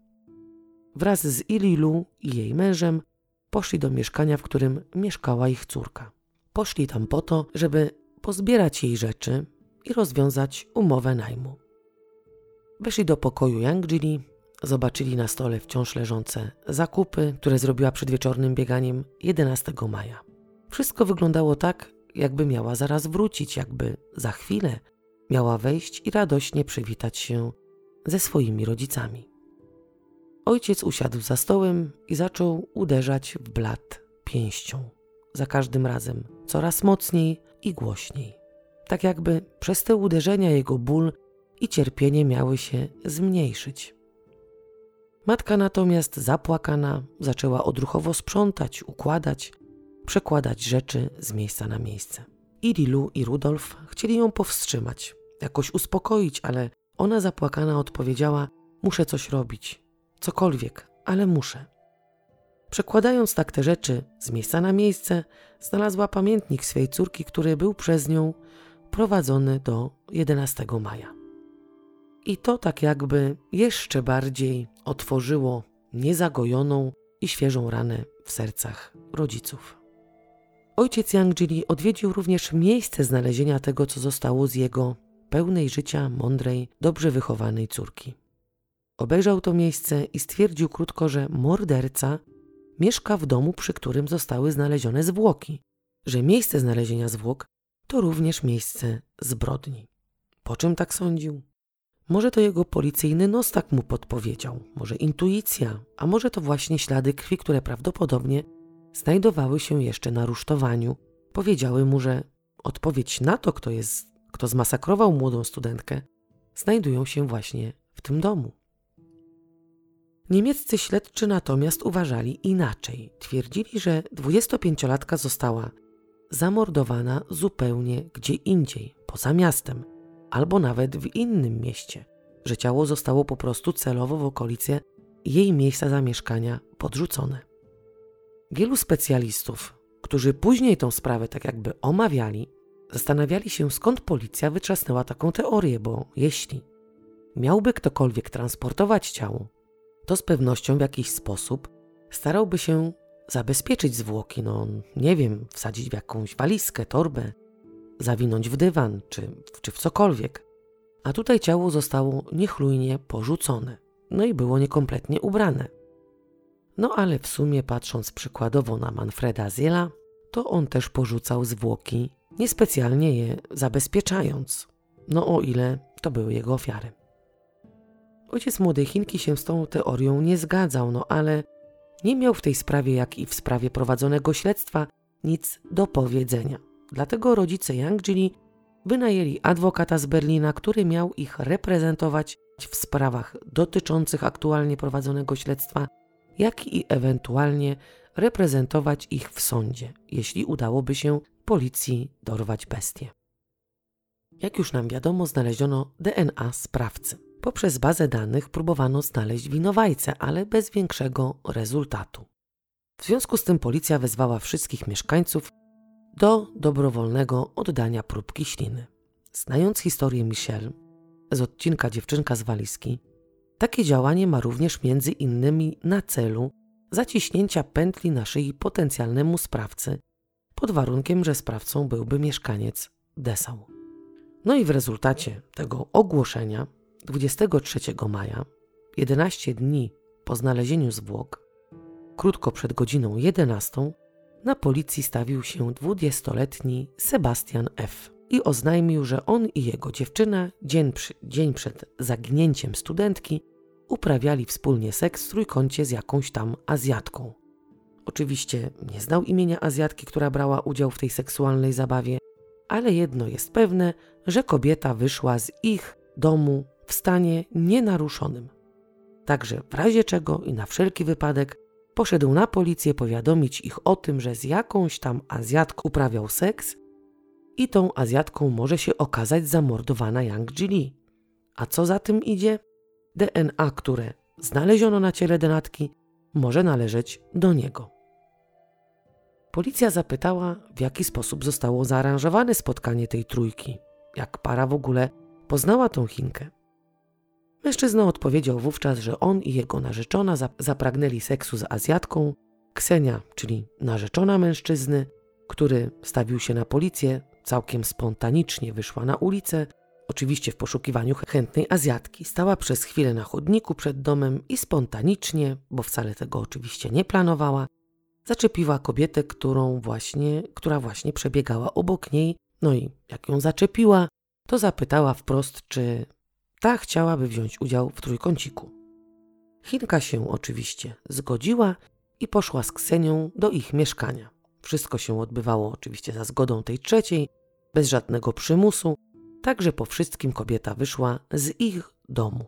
Wraz z Ililu i jej mężem poszli do mieszkania, w którym mieszkała ich córka. Poszli tam po to, żeby pozbierać jej rzeczy i rozwiązać umowę najmu. Weszli do pokoju Yangjili, zobaczyli na stole wciąż leżące zakupy, które zrobiła przed wieczornym bieganiem 11 maja. Wszystko wyglądało tak, jakby miała zaraz wrócić, jakby za chwilę miała wejść i radośnie przywitać się ze swoimi rodzicami. Ojciec usiadł za stołem i zaczął uderzać w blat pięścią. Za każdym razem coraz mocniej i głośniej. Tak jakby przez te uderzenia jego ból i cierpienie miały się zmniejszyć. Matka natomiast zapłakana zaczęła odruchowo sprzątać, układać, przekładać rzeczy z miejsca na miejsce. I Lilu i Rudolf chcieli ją powstrzymać, jakoś uspokoić, ale ona zapłakana odpowiedziała: Muszę coś robić, cokolwiek, ale muszę. Przekładając tak te rzeczy z miejsca na miejsce, znalazła pamiętnik swej córki, który był przez nią prowadzony do 11 maja. I to tak jakby jeszcze bardziej otworzyło niezagojoną i świeżą ranę w sercach rodziców. Ojciec Yangjili odwiedził również miejsce znalezienia tego, co zostało z jego pełnej życia, mądrej, dobrze wychowanej córki. Obejrzał to miejsce i stwierdził krótko, że morderca mieszka w domu, przy którym zostały znalezione zwłoki, że miejsce znalezienia zwłok to również miejsce zbrodni. Po czym tak sądził? Może to jego policyjny nos tak mu podpowiedział, może intuicja, a może to właśnie ślady krwi, które prawdopodobnie znajdowały się jeszcze na rusztowaniu. Powiedziały mu, że odpowiedź na to, kto, jest, kto zmasakrował młodą studentkę, znajdują się właśnie w tym domu. Niemieccy śledczy natomiast uważali inaczej. Twierdzili, że 25-latka została zamordowana zupełnie gdzie indziej, poza miastem, albo nawet w innym mieście, że ciało zostało po prostu celowo w okolicy jej miejsca zamieszkania podrzucone. Wielu specjalistów, którzy później tą sprawę tak jakby omawiali, zastanawiali się skąd policja wytrzasnęła taką teorię, bo jeśli miałby ktokolwiek transportować ciało, to z pewnością w jakiś sposób starałby się zabezpieczyć zwłoki, no nie wiem, wsadzić w jakąś walizkę, torbę, zawinąć w dywan czy, czy w cokolwiek. A tutaj ciało zostało niechlujnie porzucone, no i było niekompletnie ubrane. No ale w sumie patrząc przykładowo na Manfreda Ziela, to on też porzucał zwłoki, niespecjalnie je zabezpieczając, no o ile to były jego ofiary. Ojciec młodej Chinki się z tą teorią nie zgadzał, no ale nie miał w tej sprawie, jak i w sprawie prowadzonego śledztwa, nic do powiedzenia. Dlatego rodzice Yang Jili wynajęli adwokata z Berlina, który miał ich reprezentować w sprawach dotyczących aktualnie prowadzonego śledztwa, jak i ewentualnie reprezentować ich w sądzie, jeśli udałoby się policji dorwać bestię. Jak już nam wiadomo, znaleziono DNA sprawcy. Poprzez bazę danych próbowano znaleźć winowajcę, ale bez większego rezultatu. W związku z tym policja wezwała wszystkich mieszkańców do dobrowolnego oddania próbki śliny. Znając historię Michelle z odcinka Dziewczynka z walizki, takie działanie ma również między innymi na celu zaciśnięcia pętli na szyi potencjalnemu sprawcy, pod warunkiem, że sprawcą byłby mieszkaniec Dessau. No i w rezultacie tego ogłoszenia 23 maja, 11 dni po znalezieniu zwłok, krótko przed godziną 11, na policji stawił się 20-letni Sebastian F. i oznajmił, że on i jego dziewczyna dzień, przy, dzień przed zaginięciem studentki uprawiali wspólnie seks w trójkącie z jakąś tam Azjatką. Oczywiście nie znał imienia Azjatki, która brała udział w tej seksualnej zabawie, ale jedno jest pewne, że kobieta wyszła z ich domu w stanie nienaruszonym. Także w razie czego i na wszelki wypadek poszedł na policję powiadomić ich o tym, że z jakąś tam Azjatką uprawiał seks i tą Azjatką może się okazać zamordowana Yang Jili. A co za tym idzie? DNA, które znaleziono na ciele denatki, może należeć do niego. Policja zapytała, w jaki sposób zostało zaaranżowane spotkanie tej trójki, jak para w ogóle poznała tą Chinkę. Mężczyzna odpowiedział wówczas, że on i jego narzeczona zapragnęli seksu z Azjatką. Ksenia, czyli narzeczona mężczyzny, który stawił się na policję, całkiem spontanicznie wyszła na ulicę, oczywiście w poszukiwaniu chętnej Azjatki. Stała przez chwilę na chodniku przed domem i spontanicznie, bo wcale tego oczywiście nie planowała, zaczepiła kobietę, którą właśnie, która właśnie przebiegała obok niej. No i jak ją zaczepiła, to zapytała wprost, czy ta chciałaby wziąć udział w trójkąciku. Chinka się oczywiście zgodziła i poszła z Ksenią do ich mieszkania. Wszystko się odbywało oczywiście za zgodą tej trzeciej, bez żadnego przymusu, także po wszystkim kobieta wyszła z ich domu.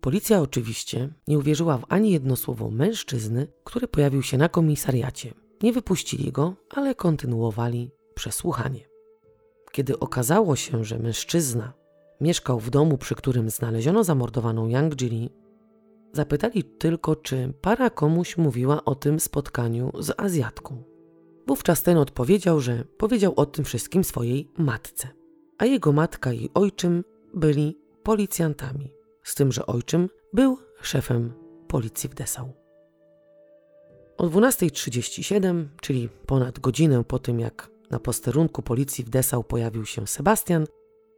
Policja oczywiście nie uwierzyła w ani jedno słowo mężczyzny, który pojawił się na komisariacie. Nie wypuścili go, ale kontynuowali przesłuchanie. Kiedy okazało się, że mężczyzna mieszkał w domu, przy którym znaleziono zamordowaną Yang Jili, zapytali tylko, czy para komuś mówiła o tym spotkaniu z Azjatką. Wówczas ten odpowiedział, że powiedział o tym wszystkim swojej matce, a jego matka i ojczym byli policjantami, z tym, że ojczym był szefem policji w Dessau. O 12.37, czyli ponad godzinę po tym, jak na posterunku policji w Dessau pojawił się Sebastian,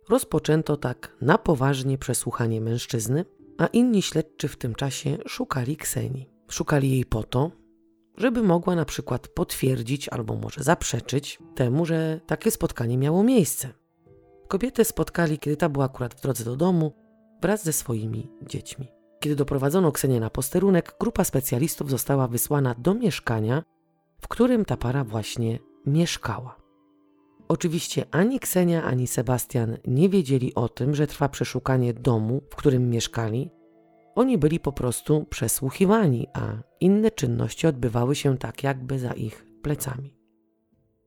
rozpoczęto tak na poważnie przesłuchanie mężczyzny, a inni śledczy w tym czasie szukali Ksenii. Szukali jej po to, żeby mogła na przykład potwierdzić albo może zaprzeczyć temu, że takie spotkanie miało miejsce. Kobietę spotkali, kiedy ta była akurat w drodze do domu wraz ze swoimi dziećmi. Kiedy doprowadzono Ksenię na posterunek, grupa specjalistów została wysłana do mieszkania, w którym ta para właśnie mieszkała. Oczywiście ani Ksenia, ani Sebastian nie wiedzieli o tym, że trwa przeszukanie domu, w którym mieszkali. Oni byli po prostu przesłuchiwani, a inne czynności odbywały się tak jakby za ich plecami.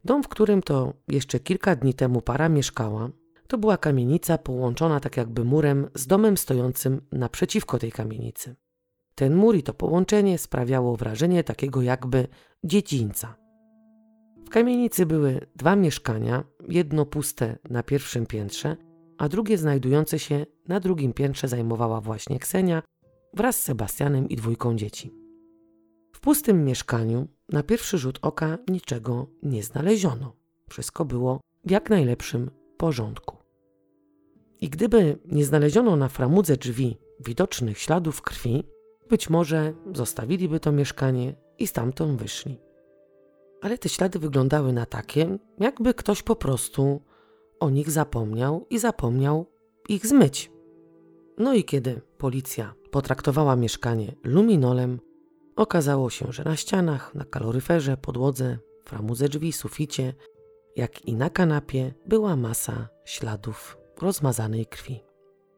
Dom, w którym to jeszcze kilka dni temu para mieszkała, to była kamienica połączona tak jakby murem z domem stojącym naprzeciwko tej kamienicy. Ten mur i to połączenie sprawiało wrażenie takiego jakby dziedzińca. W kamienicy były dwa mieszkania, jedno puste na pierwszym piętrze, a drugie znajdujące się na drugim piętrze zajmowała właśnie Ksenia wraz z Sebastianem i dwójką dzieci. W pustym mieszkaniu na pierwszy rzut oka niczego nie znaleziono. Wszystko było w jak najlepszym porządku. I gdyby nie znaleziono na framudze drzwi widocznych śladów krwi, być może zostawiliby to mieszkanie i stamtąd wyszli ale te ślady wyglądały na takie, jakby ktoś po prostu o nich zapomniał i zapomniał ich zmyć. No i kiedy policja potraktowała mieszkanie luminolem, okazało się, że na ścianach, na kaloryferze, podłodze, framudze drzwi, suficie jak i na kanapie była masa śladów rozmazanej krwi.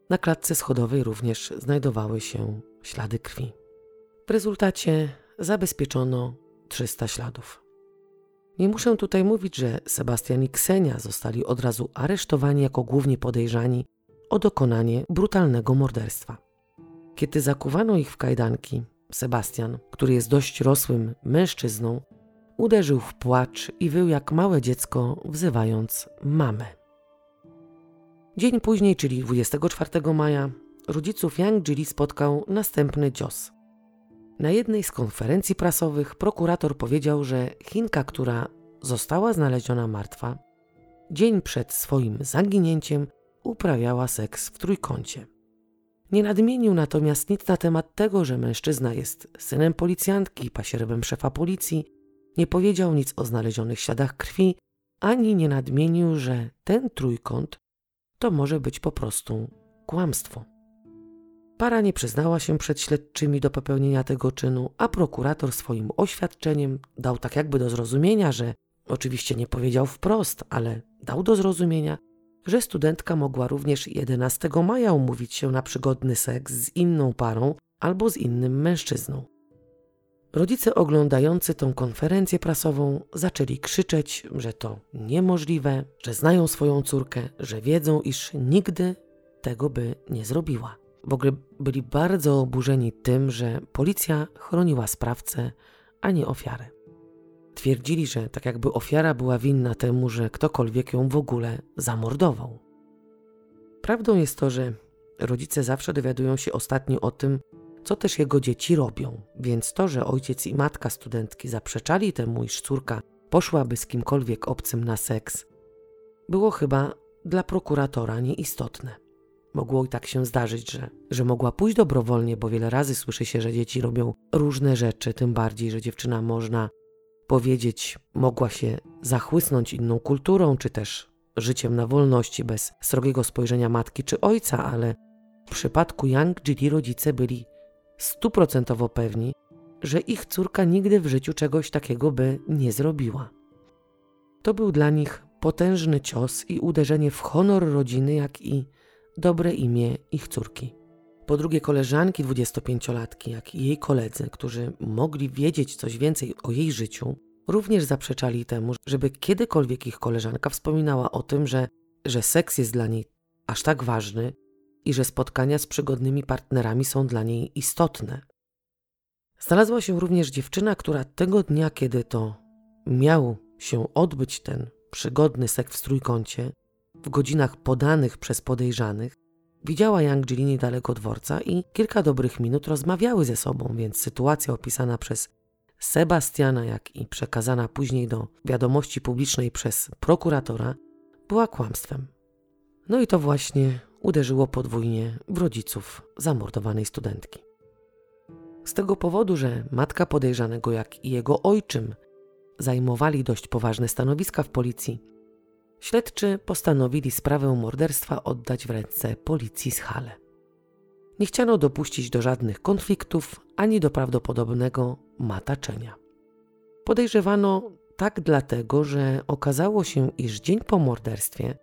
Na klatce schodowej również znajdowały się ślady krwi. W rezultacie zabezpieczono 300 śladów. Nie muszę tutaj mówić, że Sebastian i Ksenia zostali od razu aresztowani jako głównie podejrzani o dokonanie brutalnego morderstwa. Kiedy zakuwano ich w kajdanki, Sebastian, który jest dość rosłym mężczyzną, uderzył w płacz i wył jak małe dziecko, wzywając mamę. Dzień później, czyli 24 maja, rodziców Yang Jili spotkał następny cios. Na jednej z konferencji prasowych prokurator powiedział, że Chinka, która została znaleziona martwa, dzień przed swoim zaginięciem uprawiała seks w trójkącie. Nie nadmienił natomiast nic na temat tego, że mężczyzna jest synem policjantki pasierbem szefa policji, nie powiedział nic o znalezionych śladach krwi, ani nie nadmienił, że ten trójkąt to może być po prostu kłamstwo. Para nie przyznała się przed śledczymi do popełnienia tego czynu, a prokurator swoim oświadczeniem dał tak jakby do zrozumienia, że oczywiście nie powiedział wprost, ale dał do zrozumienia, że studentka mogła również 11 maja umówić się na przygodny seks z inną parą albo z innym mężczyzną. Rodzice oglądający tą konferencję prasową zaczęli krzyczeć, że to niemożliwe, że znają swoją córkę, że wiedzą, iż nigdy tego by nie zrobiła. W ogóle byli bardzo oburzeni tym, że policja chroniła sprawcę, a nie ofiarę. Twierdzili, że tak jakby ofiara była winna temu, że ktokolwiek ją w ogóle zamordował. Prawdą jest to, że rodzice zawsze dowiadują się ostatnio o tym, co też jego dzieci robią, więc to, że ojciec i matka studentki zaprzeczali temu, iż córka poszłaby z kimkolwiek obcym na seks, było chyba dla prokuratora nieistotne. Mogło i tak się zdarzyć, że, że mogła pójść dobrowolnie, bo wiele razy słyszy się, że dzieci robią różne rzeczy, tym bardziej, że dziewczyna można powiedzieć, mogła się zachłysnąć inną kulturą, czy też życiem na wolności bez srogiego spojrzenia matki czy ojca, ale w przypadku Yang Jili rodzice byli stuprocentowo pewni, że ich córka nigdy w życiu czegoś takiego by nie zrobiła. To był dla nich potężny cios i uderzenie w honor rodziny, jak i dobre imię ich córki. Po drugie, koleżanki 25-latki, jak i jej koledzy, którzy mogli wiedzieć coś więcej o jej życiu, również zaprzeczali temu, żeby kiedykolwiek ich koleżanka wspominała o tym, że, że seks jest dla niej aż tak ważny i że spotkania z przygodnymi partnerami są dla niej istotne. Znalazła się również dziewczyna, która tego dnia, kiedy to miał się odbyć ten przygodny seks w trójkącie, w godzinach podanych przez podejrzanych, widziała Yang Jili niedaleko dworca i kilka dobrych minut rozmawiały ze sobą, więc sytuacja opisana przez Sebastiana, jak i przekazana później do wiadomości publicznej przez prokuratora, była kłamstwem. No i to właśnie uderzyło podwójnie w rodziców zamordowanej studentki. Z tego powodu, że matka podejrzanego, jak i jego ojczym zajmowali dość poważne stanowiska w policji, śledczy postanowili sprawę morderstwa oddać w ręce policji z Hale. Nie chciano dopuścić do żadnych konfliktów ani do prawdopodobnego mataczenia. Podejrzewano tak dlatego, że okazało się, iż dzień po morderstwie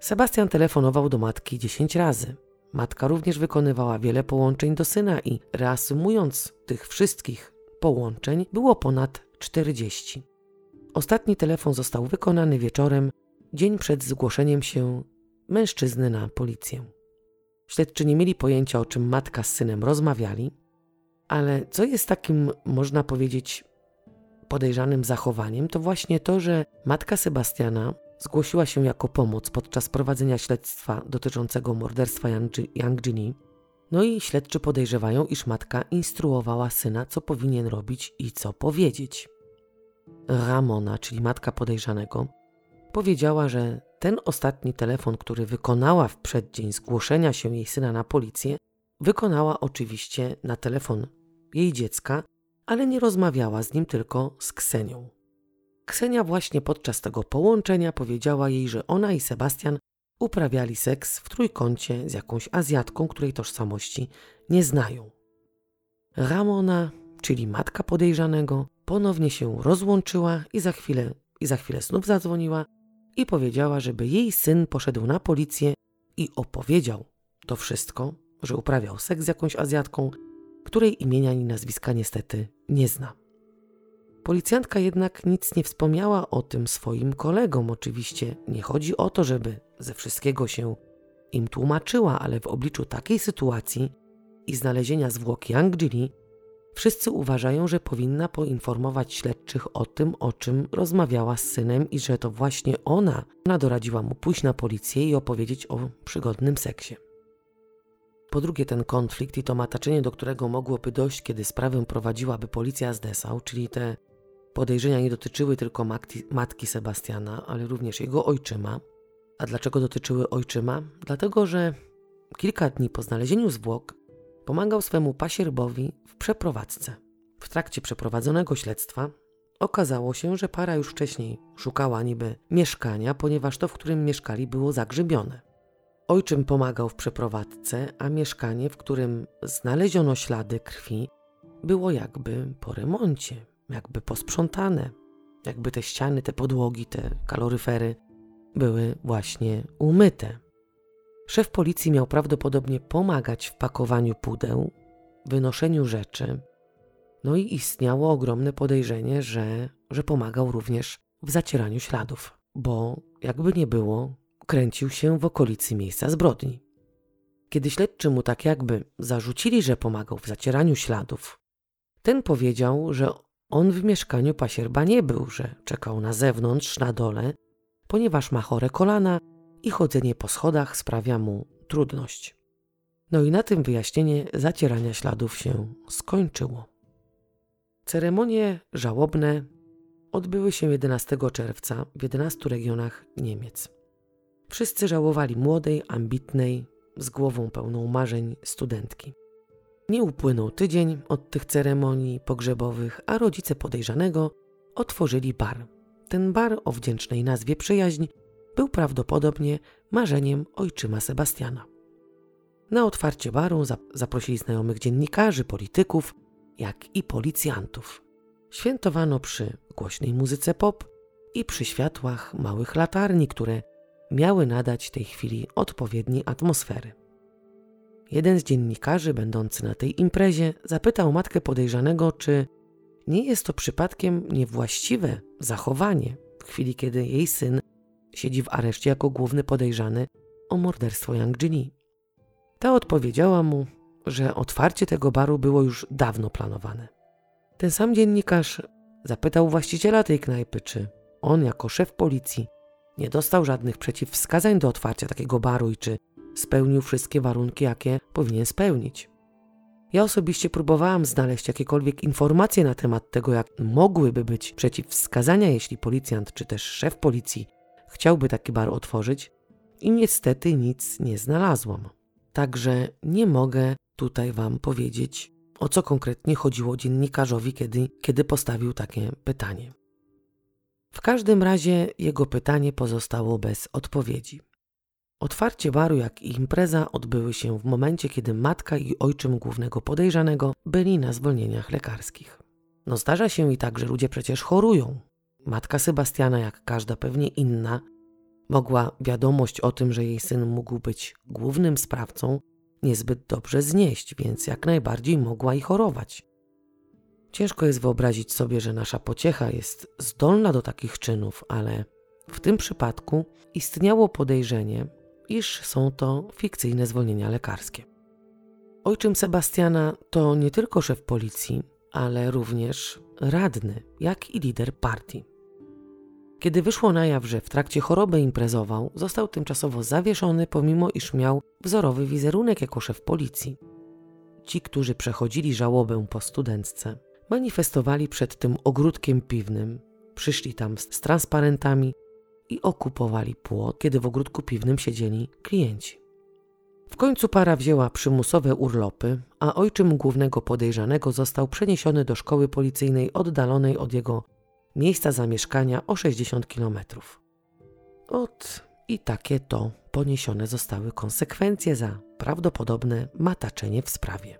Sebastian telefonował do matki 10 razy. Matka również wykonywała wiele połączeń do syna i reasumując tych wszystkich połączeń było ponad 40. Ostatni telefon został wykonany wieczorem, dzień przed zgłoszeniem się mężczyzny na policję. Śledczy nie mieli pojęcia, o czym matka z synem rozmawiali, ale co jest takim, można powiedzieć, podejrzanym zachowaniem, to właśnie to, że matka Sebastiana zgłosiła się jako pomoc podczas prowadzenia śledztwa dotyczącego morderstwa Yang Jini. No i śledczy podejrzewają, iż matka instruowała syna, co powinien robić i co powiedzieć. Ramona, czyli matka podejrzanego, powiedziała, że ten ostatni telefon, który wykonała w przeddzień zgłoszenia się jej syna na policję, wykonała oczywiście na telefon jej dziecka, ale nie rozmawiała z nim tylko z Ksenią. Ksenia właśnie podczas tego połączenia powiedziała jej, że ona i Sebastian uprawiali seks w trójkącie z jakąś Azjatką, której tożsamości nie znają. Ramona, czyli matka podejrzanego, ponownie się rozłączyła i za chwilę, i za chwilę znów zadzwoniła i powiedziała, żeby jej syn poszedł na policję i opowiedział to wszystko, że uprawiał seks z jakąś Azjatką, której imienia ani nazwiska niestety nie zna. Policjantka jednak nic nie wspomniała o tym swoim kolegom. Oczywiście nie chodzi o to, żeby ze wszystkiego się im tłumaczyła, ale w obliczu takiej sytuacji i znalezienia zwłok Yang Jili, wszyscy uważają, że powinna poinformować śledczych o tym, o czym rozmawiała z synem i że to właśnie ona, doradziła mu pójść na policję i opowiedzieć o przygodnym seksie. Po drugie, ten konflikt i to mataczenie, do którego mogłoby dojść, kiedy sprawę prowadziłaby policja z Dessau, czyli te podejrzenia nie dotyczyły tylko matki, matki Sebastiana, ale również jego ojczyma. A dlaczego dotyczyły ojczyma? Dlatego, że kilka dni po znalezieniu zwłok pomagał swemu pasierbowi w przeprowadzce. W trakcie przeprowadzonego śledztwa okazało się, że para już wcześniej szukała niby mieszkania, ponieważ to, w którym mieszkali, było zagrzybione. Ojczym pomagał w przeprowadzce, a mieszkanie, w którym znaleziono ślady krwi, było jakby po remoncie, jakby posprzątane, jakby te ściany, te podłogi, te kaloryfery były właśnie umyte. Szef policji miał prawdopodobnie pomagać w pakowaniu pudeł, wynoszeniu rzeczy, no i istniało ogromne podejrzenie, że, że pomagał również w zacieraniu śladów, bo jakby nie było, kręcił się w okolicy miejsca zbrodni. Kiedy śledczy mu tak jakby zarzucili, że pomagał w zacieraniu śladów, ten powiedział, że on w mieszkaniu pasierba nie był, że czekał na zewnątrz, na dole, ponieważ ma chore kolana i chodzenie po schodach sprawia mu trudność. No i na tym wyjaśnienie zacierania śladów się skończyło. Ceremonie żałobne odbyły się 11 czerwca w 11 regionach Niemiec. Wszyscy żałowali młodej, ambitnej, z głową pełną marzeń studentki. Nie upłynął tydzień od tych ceremonii pogrzebowych, a rodzice podejrzanego otworzyli bar. Ten bar o wdzięcznej nazwie Przyjaźń był marzeniem ojczyma Sebastiana. Na otwarcie baru zaprosili znajomych dziennikarzy, polityków, jak i policjantów. Świętowano przy głośnej muzyce pop i przy światłach małych latarni, które miały nadać tej chwili odpowiedniej atmosfery. Jeden z dziennikarzy, będący na tej imprezie, zapytał matkę podejrzanego, czy nie jest to przypadkiem niewłaściwe zachowanie w chwili, kiedy jej syn siedzi w areszcie jako główny podejrzany o morderstwo Yang Jini. Ta odpowiedziała mu, że otwarcie tego baru było już dawno planowane. Ten sam dziennikarz zapytał właściciela tej knajpy, czy on jako szef policji nie dostał żadnych przeciwwskazań do otwarcia takiego baru i czy spełnił wszystkie warunki, jakie powinien spełnić. Ja osobiście próbowałam znaleźć jakiekolwiek informacje na temat tego, jak mogłyby być przeciwwskazania, jeśli policjant czy też szef policji chciałby taki bar otworzyć, i niestety nic nie znalazłam. Także nie mogę tutaj Wam powiedzieć, o co konkretnie chodziło dziennikarzowi, kiedy, kiedy postawił takie pytanie. W każdym razie jego pytanie pozostało bez odpowiedzi. Otwarcie baru, jak i impreza odbyły się w momencie, kiedy matka i ojczym głównego podejrzanego byli na zwolnieniach lekarskich. No zdarza się i tak, że ludzie przecież chorują. Matka Sebastiana, jak każda pewnie inna, mogła wiadomość o tym, że jej syn mógł być głównym sprawcą, niezbyt dobrze znieść, więc jak najbardziej mogła i chorować. Ciężko jest wyobrazić sobie, że nasza pociecha jest zdolna do takich czynów, ale w tym przypadku istniało podejrzenie, iż są to fikcyjne zwolnienia lekarskie. Ojczym Sebastiana to nie tylko szef policji, ale również radny, jak i lider partii. Kiedy wyszło na jaw, że w trakcie choroby imprezował, został tymczasowo zawieszony, pomimo iż miał wzorowy wizerunek jako szef policji. Ci, którzy przechodzili żałobę po studentce, manifestowali przed tym ogródkiem piwnym, przyszli tam z transparentami i okupowali płot, kiedy w ogródku piwnym siedzieli klienci. W końcu para wzięła przymusowe urlopy, a ojczym głównego podejrzanego został przeniesiony do szkoły policyjnej oddalonej od jego miejsca zamieszkania o 60 kilometrów. Ot i takie to poniesione zostały konsekwencje za prawdopodobne mataczenie w sprawie.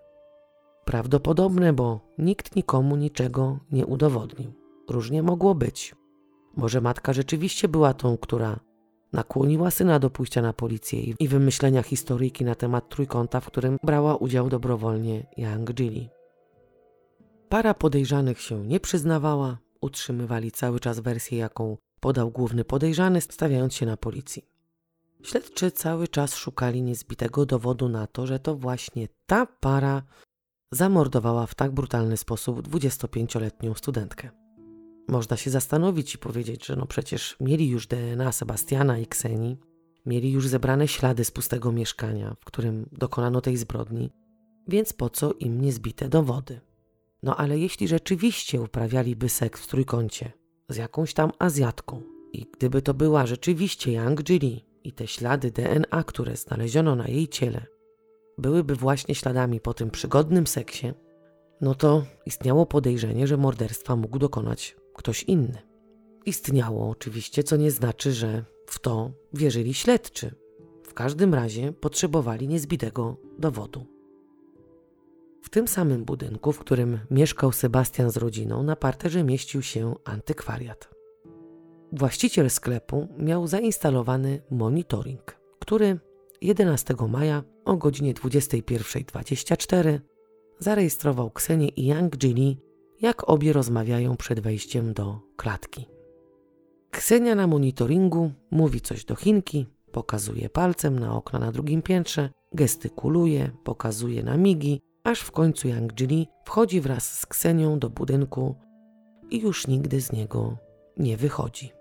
Prawdopodobne, bo nikt nikomu niczego nie udowodnił. Różnie mogło być. Może matka rzeczywiście była tą, która nakłoniła syna do pójścia na policję i wymyślenia historyjki na temat trójkąta, w którym brała udział dobrowolnie Yang Jili. Para podejrzanych się nie przyznawała, utrzymywali cały czas wersję, jaką podał główny podejrzany, stawiając się na policji. Śledczy cały czas szukali niezbitego dowodu na to, że to właśnie ta para zamordowała w tak brutalny sposób 25-letnią studentkę. Można się zastanowić i powiedzieć, że no przecież mieli już DNA Sebastiana i Kseni, mieli już zebrane ślady z pustego mieszkania, w którym dokonano tej zbrodni, więc po co im niezbite dowody? No ale jeśli rzeczywiście uprawialiby seks w trójkącie z jakąś tam Azjatką i gdyby to była rzeczywiście Yang Jili i te ślady DNA, które znaleziono na jej ciele, byłyby właśnie śladami po tym przygodnym seksie, no to istniało podejrzenie, że morderstwa mógł dokonać ktoś inny. Istniało oczywiście, co nie znaczy, że w to wierzyli śledczy. W każdym razie potrzebowali niezbitego dowodu. W tym samym budynku, w którym mieszkał Sebastian z rodziną, na parterze mieścił się antykwariat. Właściciel sklepu miał zainstalowany monitoring, który 11 maja o godzinie 21.24 zarejestrował Ksenię i Yang Jili, jak obie rozmawiają przed wejściem do klatki. Ksenia na monitoringu mówi coś do Chinki, pokazuje palcem na okna na drugim piętrze, gestykuluje, pokazuje na migi, aż w końcu Yang Jili wchodzi wraz z Ksenią do budynku i już nigdy z niego nie wychodzi.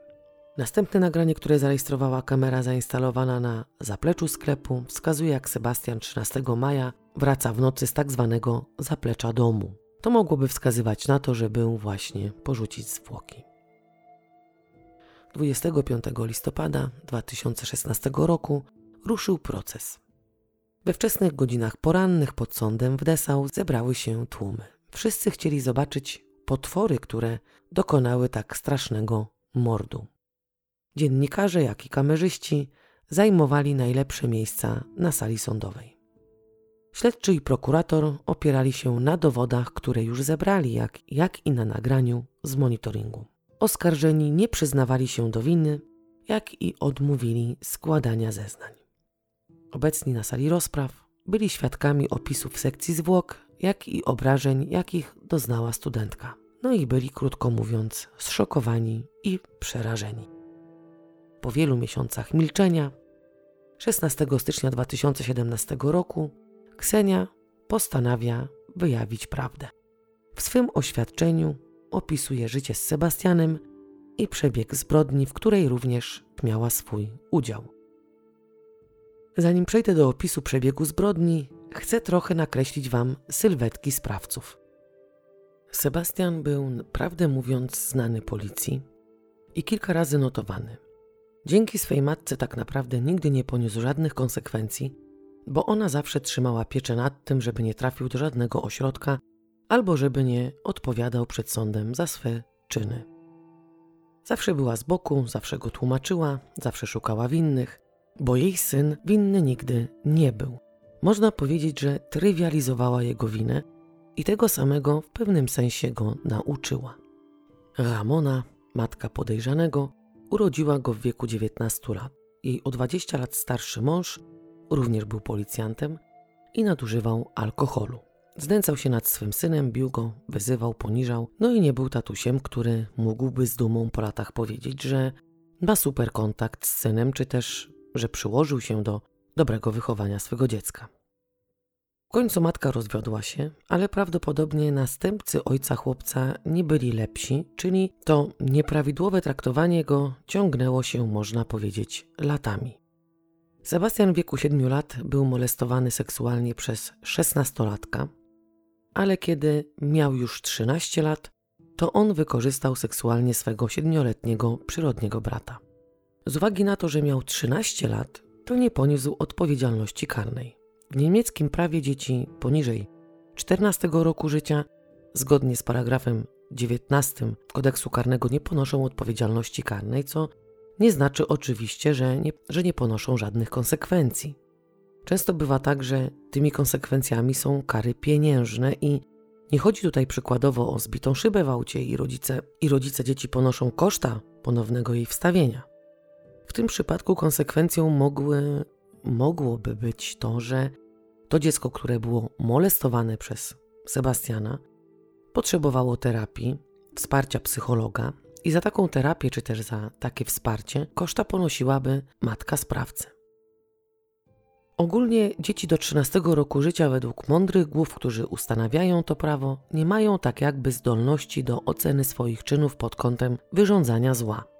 Następne nagranie, które zarejestrowała kamera zainstalowana na zapleczu sklepu, wskazuje jak Sebastian 13 maja wraca w nocy z tak zwanego zaplecza domu. To mogłoby wskazywać na to, że był właśnie porzucić zwłoki. 25 listopada 2016 roku ruszył proces. We wczesnych godzinach porannych pod sądem w Dessau zebrały się tłumy. Wszyscy chcieli zobaczyć potwory, które dokonały tak strasznego mordu. Dziennikarze, jak i kamerzyści zajmowali najlepsze miejsca na sali sądowej. Śledczy i prokurator opierali się na dowodach, które już zebrali, jak, jak i na nagraniu z monitoringu. Oskarżeni nie przyznawali się do winy, jak i odmówili składania zeznań. Obecni na sali rozpraw byli świadkami opisów sekcji zwłok, jak i obrażeń, jakich doznała studentka. No i byli, krótko mówiąc, zszokowani i przerażeni. Po wielu miesiącach milczenia, 16 stycznia 2017 roku, Ksenia postanawia wyjawić prawdę. W swym oświadczeniu opisuje życie z Sebastianem i przebieg zbrodni, w której również miała swój udział. Zanim przejdę do opisu przebiegu zbrodni, chcę trochę nakreślić Wam sylwetki sprawców. Sebastian był, prawdę mówiąc, znany policji i kilka razy notowany. Dzięki swej matce tak naprawdę nigdy nie poniósł żadnych konsekwencji, bo ona zawsze trzymała pieczę nad tym, żeby nie trafił do żadnego ośrodka albo żeby nie odpowiadał przed sądem za swe czyny. Zawsze była z boku, zawsze go tłumaczyła, zawsze szukała winnych, bo jej syn winny nigdy nie był. Można powiedzieć, że trywializowała jego winę i tego samego w pewnym sensie go nauczyła. Ramona, matka podejrzanego, Urodziła go w wieku 19 lat. Jej o 20 lat starszy mąż również był policjantem i nadużywał alkoholu. Znęcał się nad swym synem, bił go, wyzywał, poniżał, no i nie był tatusiem, który mógłby z dumą po latach powiedzieć, że ma super kontakt z synem, czy też, że przyłożył się do dobrego wychowania swego dziecka końcu matka rozwiodła się, ale prawdopodobnie następcy ojca chłopca nie byli lepsi, czyli to nieprawidłowe traktowanie go ciągnęło się, można powiedzieć, latami. Sebastian w wieku 7 lat był molestowany seksualnie przez szesnastolatka, ale kiedy miał już 13 lat, to on wykorzystał seksualnie swego siedmioletniego przyrodniego brata. Z uwagi na to, że miał 13 lat, to nie poniósł odpowiedzialności karnej. W niemieckim prawie dzieci poniżej 14 roku życia, zgodnie z paragrafem 19 kodeksu karnego, nie ponoszą odpowiedzialności karnej, co nie znaczy oczywiście, że nie, że nie ponoszą żadnych konsekwencji. Często bywa tak, że tymi konsekwencjami są kary pieniężne i Nie chodzi tutaj przykładowo o zbitą szybę w aucie i rodzice, i rodzice dzieci ponoszą koszta ponownego jej wstawienia. Tym przypadku konsekwencją mogły, mogłoby być to, że to dziecko, które było molestowane przez Sebastiana, potrzebowało terapii, wsparcia psychologa i za taką terapię czy też za takie wsparcie koszta ponosiłaby matka sprawcy. Ogólnie dzieci do 13 roku życia według mądrych głów, którzy ustanawiają to prawo, nie mają tak jakby zdolności do oceny swoich czynów pod kątem wyrządzania zła.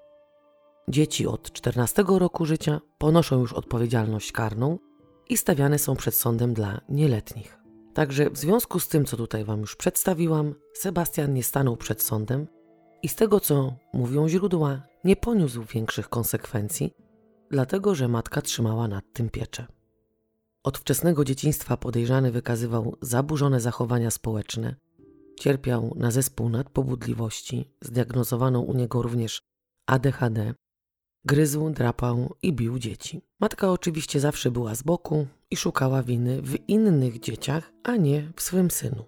Dzieci od 14 roku życia ponoszą już odpowiedzialność karną i stawiane są przed sądem dla nieletnich. Także w związku z tym, co tutaj Wam już przedstawiłam, Sebastian nie stanął przed sądem i z tego, co mówią źródła, nie poniósł większych konsekwencji, dlatego że matka trzymała nad tym pieczę. Od wczesnego dzieciństwa podejrzany wykazywał zaburzone zachowania społeczne, cierpiał na zespół nadpobudliwości, zdiagnozowano u niego również ADHD, gryzł, drapał i bił dzieci. Matka oczywiście zawsze była z boku i szukała winy w innych dzieciach, a nie w swym synu.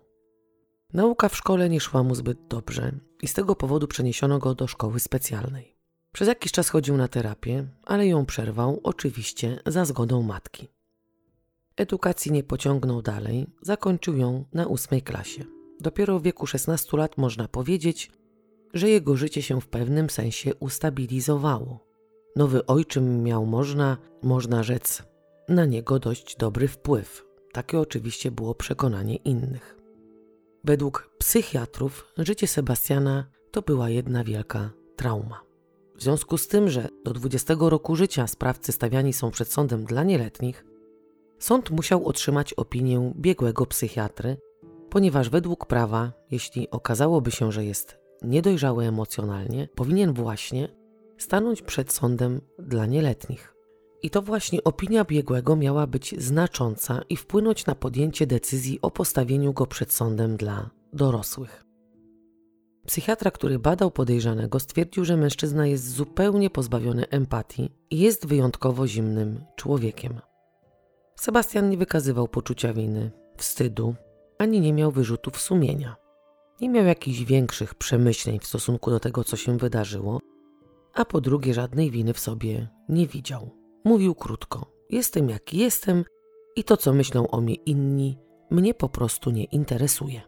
Nauka w szkole nie szła mu zbyt dobrze i z tego powodu przeniesiono go do szkoły specjalnej. Przez jakiś czas chodził na terapię, ale ją przerwał, oczywiście za zgodą matki. Edukacji nie pociągnął dalej, zakończył ją na ósmej klasie. Dopiero w wieku 16 lat można powiedzieć, że jego życie się w pewnym sensie ustabilizowało. Nowy ojczym miał, można, można rzec, na niego dość dobry wpływ. Takie oczywiście było przekonanie innych. Według psychiatrów życie Sebastiana to była jedna wielka trauma. W związku z tym, że do 20 roku życia sprawcy stawiani są przed sądem dla nieletnich, sąd musiał otrzymać opinię biegłego psychiatry, ponieważ według prawa, jeśli okazałoby się, że jest niedojrzały emocjonalnie, powinien właśnie stanąć przed sądem dla nieletnich. I to właśnie opinia biegłego miała być znacząca i wpłynąć na podjęcie decyzji o postawieniu go przed sądem dla dorosłych. Psychiatra, który badał podejrzanego, stwierdził, że mężczyzna jest zupełnie pozbawiony empatii i jest wyjątkowo zimnym człowiekiem. Sebastian nie wykazywał poczucia winy, wstydu, ani nie miał wyrzutów sumienia. Nie miał jakichś większych przemyśleń w stosunku do tego, co się wydarzyło, a po drugie żadnej winy w sobie nie widział. Mówił krótko: Jestem jaki jestem i to, co myślą o mnie inni, mnie po prostu nie interesuje.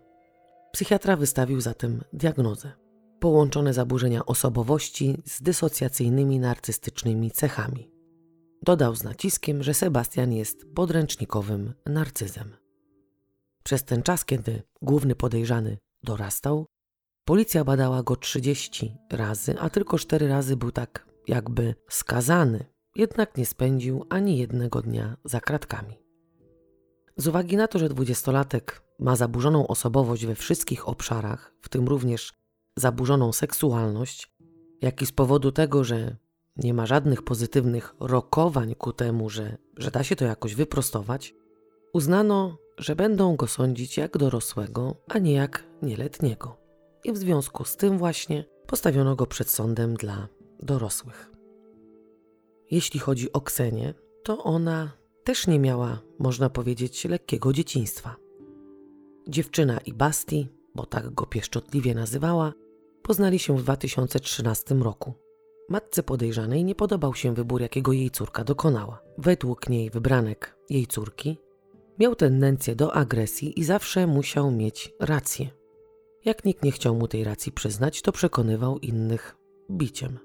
Psychiatra wystawił zatem diagnozę: połączone zaburzenia osobowości z dysocjacyjnymi narcystycznymi cechami. Dodał z naciskiem, że Sebastian jest podręcznikowym narcyzem. Przez ten czas, kiedy główny podejrzany dorastał, policja badała go 30 razy, a tylko 4 razy był tak jakby skazany, jednak nie spędził ani jednego dnia za kratkami. Z uwagi na to, że dwudziestolatek ma zaburzoną osobowość we wszystkich obszarach, w tym również zaburzoną seksualność, jak i z powodu tego, że nie ma żadnych pozytywnych rokowań ku temu, że, że da się to jakoś wyprostować, uznano, że będą go sądzić jak dorosłego, a nie jak nieletniego. I w związku z tym właśnie postawiono go przed sądem dla dorosłych. Jeśli chodzi o Ksenię, to ona też nie miała, można powiedzieć, lekkiego dzieciństwa. Dziewczyna i Basti, bo tak go pieszczotliwie nazywała, poznali się w 2013 roku. Matce podejrzanej nie podobał się wybór, jakiego jej córka dokonała. Według niej wybranek jej córki miał tendencję do agresji i zawsze musiał mieć rację. Jak nikt nie chciał mu tej racji przyznać, to przekonywał innych biciem.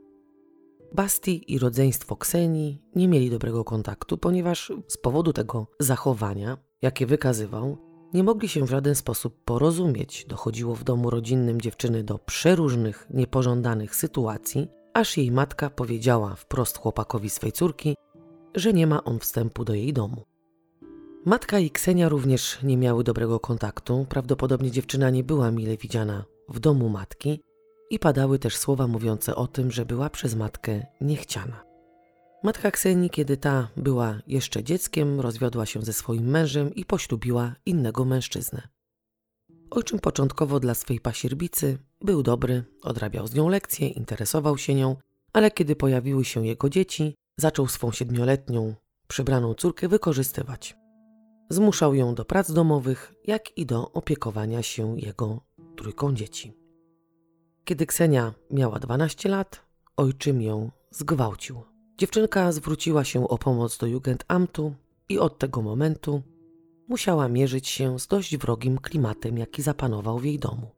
Basti i rodzeństwo Ksenii nie mieli dobrego kontaktu, ponieważ z powodu tego zachowania, jakie wykazywał, nie mogli się w żaden sposób porozumieć. Dochodziło w domu rodzinnym dziewczyny do przeróżnych, niepożądanych sytuacji, aż jej matka powiedziała wprost chłopakowi swej córki, że nie ma on wstępu do jej domu. Matka i Ksenia również nie miały dobrego kontaktu, prawdopodobnie dziewczyna nie była mile widziana w domu matki i padały też słowa mówiące o tym, że była przez matkę niechciana. Matka Ksenii, kiedy ta była jeszcze dzieckiem, rozwiodła się ze swoim mężem i poślubiła innego mężczyznę. Ojczym początkowo dla swej pasierbicy był dobry, odrabiał z nią lekcje, interesował się nią, ale kiedy pojawiły się jego dzieci, zaczął swą siedmioletnią, przybraną córkę wykorzystywać. Zmuszał ją do prac domowych, jak i do opiekowania się jego trójką dzieci. Kiedy Ksenia miała 12 lat, ojczym ją zgwałcił. Dziewczynka zwróciła się o pomoc do Jugendamtu i od tego momentu musiała mierzyć się z dość wrogim klimatem, jaki zapanował w jej domu.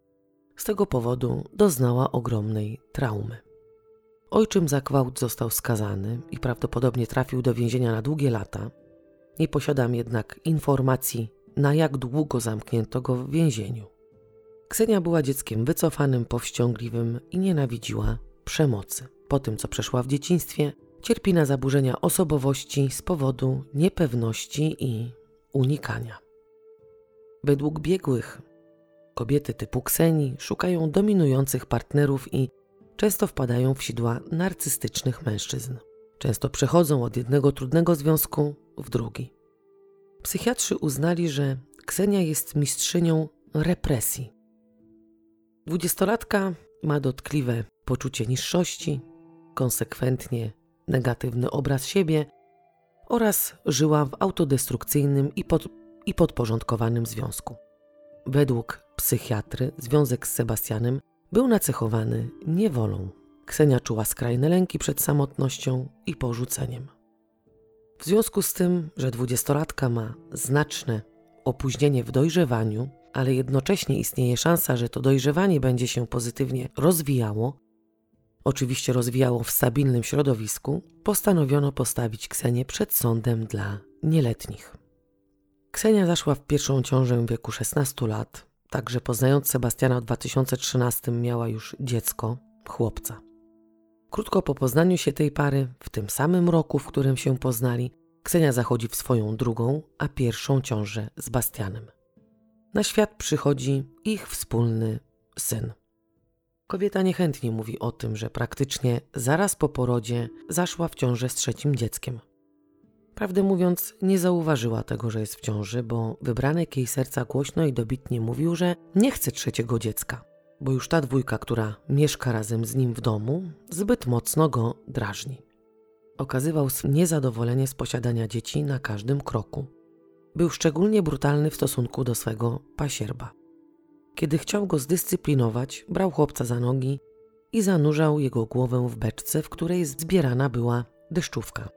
Z tego powodu doznała ogromnej traumy. Ojczym za gwałt został skazany i prawdopodobnie trafił do więzienia na długie lata. Nie posiadam jednak informacji, na jak długo zamknięto go w więzieniu. Ksenia była dzieckiem wycofanym, powściągliwym i nienawidziła przemocy. Po tym, co przeszła w dzieciństwie, cierpi na zaburzenia osobowości z powodu niepewności i unikania. Według biegłych, kobiety typu Kseni szukają dominujących partnerów i często wpadają w sidła narcystycznych mężczyzn. Często przechodzą od jednego trudnego związku w drugi. Psychiatrzy uznali, że Ksenia jest mistrzynią represji. Dwudziestolatka ma dotkliwe poczucie niższości, konsekwentnie negatywny obraz siebie oraz żyła w autodestrukcyjnym i, pod, i podporządkowanym związku. Według psychiatry związek z Sebastianem był nacechowany niewolą. Ksenia czuła skrajne lęki przed samotnością i porzuceniem. W związku z tym, że dwudziestolatka ma znaczne opóźnienie w dojrzewaniu, ale jednocześnie istnieje szansa, że to dojrzewanie będzie się pozytywnie rozwijało, oczywiście rozwijało w stabilnym środowisku, postanowiono postawić Ksenię przed sądem dla nieletnich. Ksenia zaszła w pierwszą ciążę w wieku 16 lat, także poznając Sebastiana w 2013 miała już dziecko, chłopca. Krótko po poznaniu się tej pary, w tym samym roku, w którym się poznali, Ksenia zachodzi w swoją drugą, a pierwszą ciążę z Bastianem. Na świat przychodzi ich wspólny syn. Kobieta niechętnie mówi o tym, że praktycznie zaraz po porodzie zaszła w ciążę z trzecim dzieckiem. Prawdę mówiąc, nie zauważyła tego, że jest w ciąży, bo wybranek jej serca głośno i dobitnie mówił, że nie chce trzeciego dziecka, bo już ta dwójka, która mieszka razem z nim w domu, zbyt mocno go drażni. Okazywał niezadowolenie z posiadania dzieci na każdym kroku. Był szczególnie brutalny w stosunku do swego pasierba. Kiedy chciał go zdyscyplinować, brał chłopca za nogi i zanurzał jego głowę w beczce, w której zbierana była deszczówka.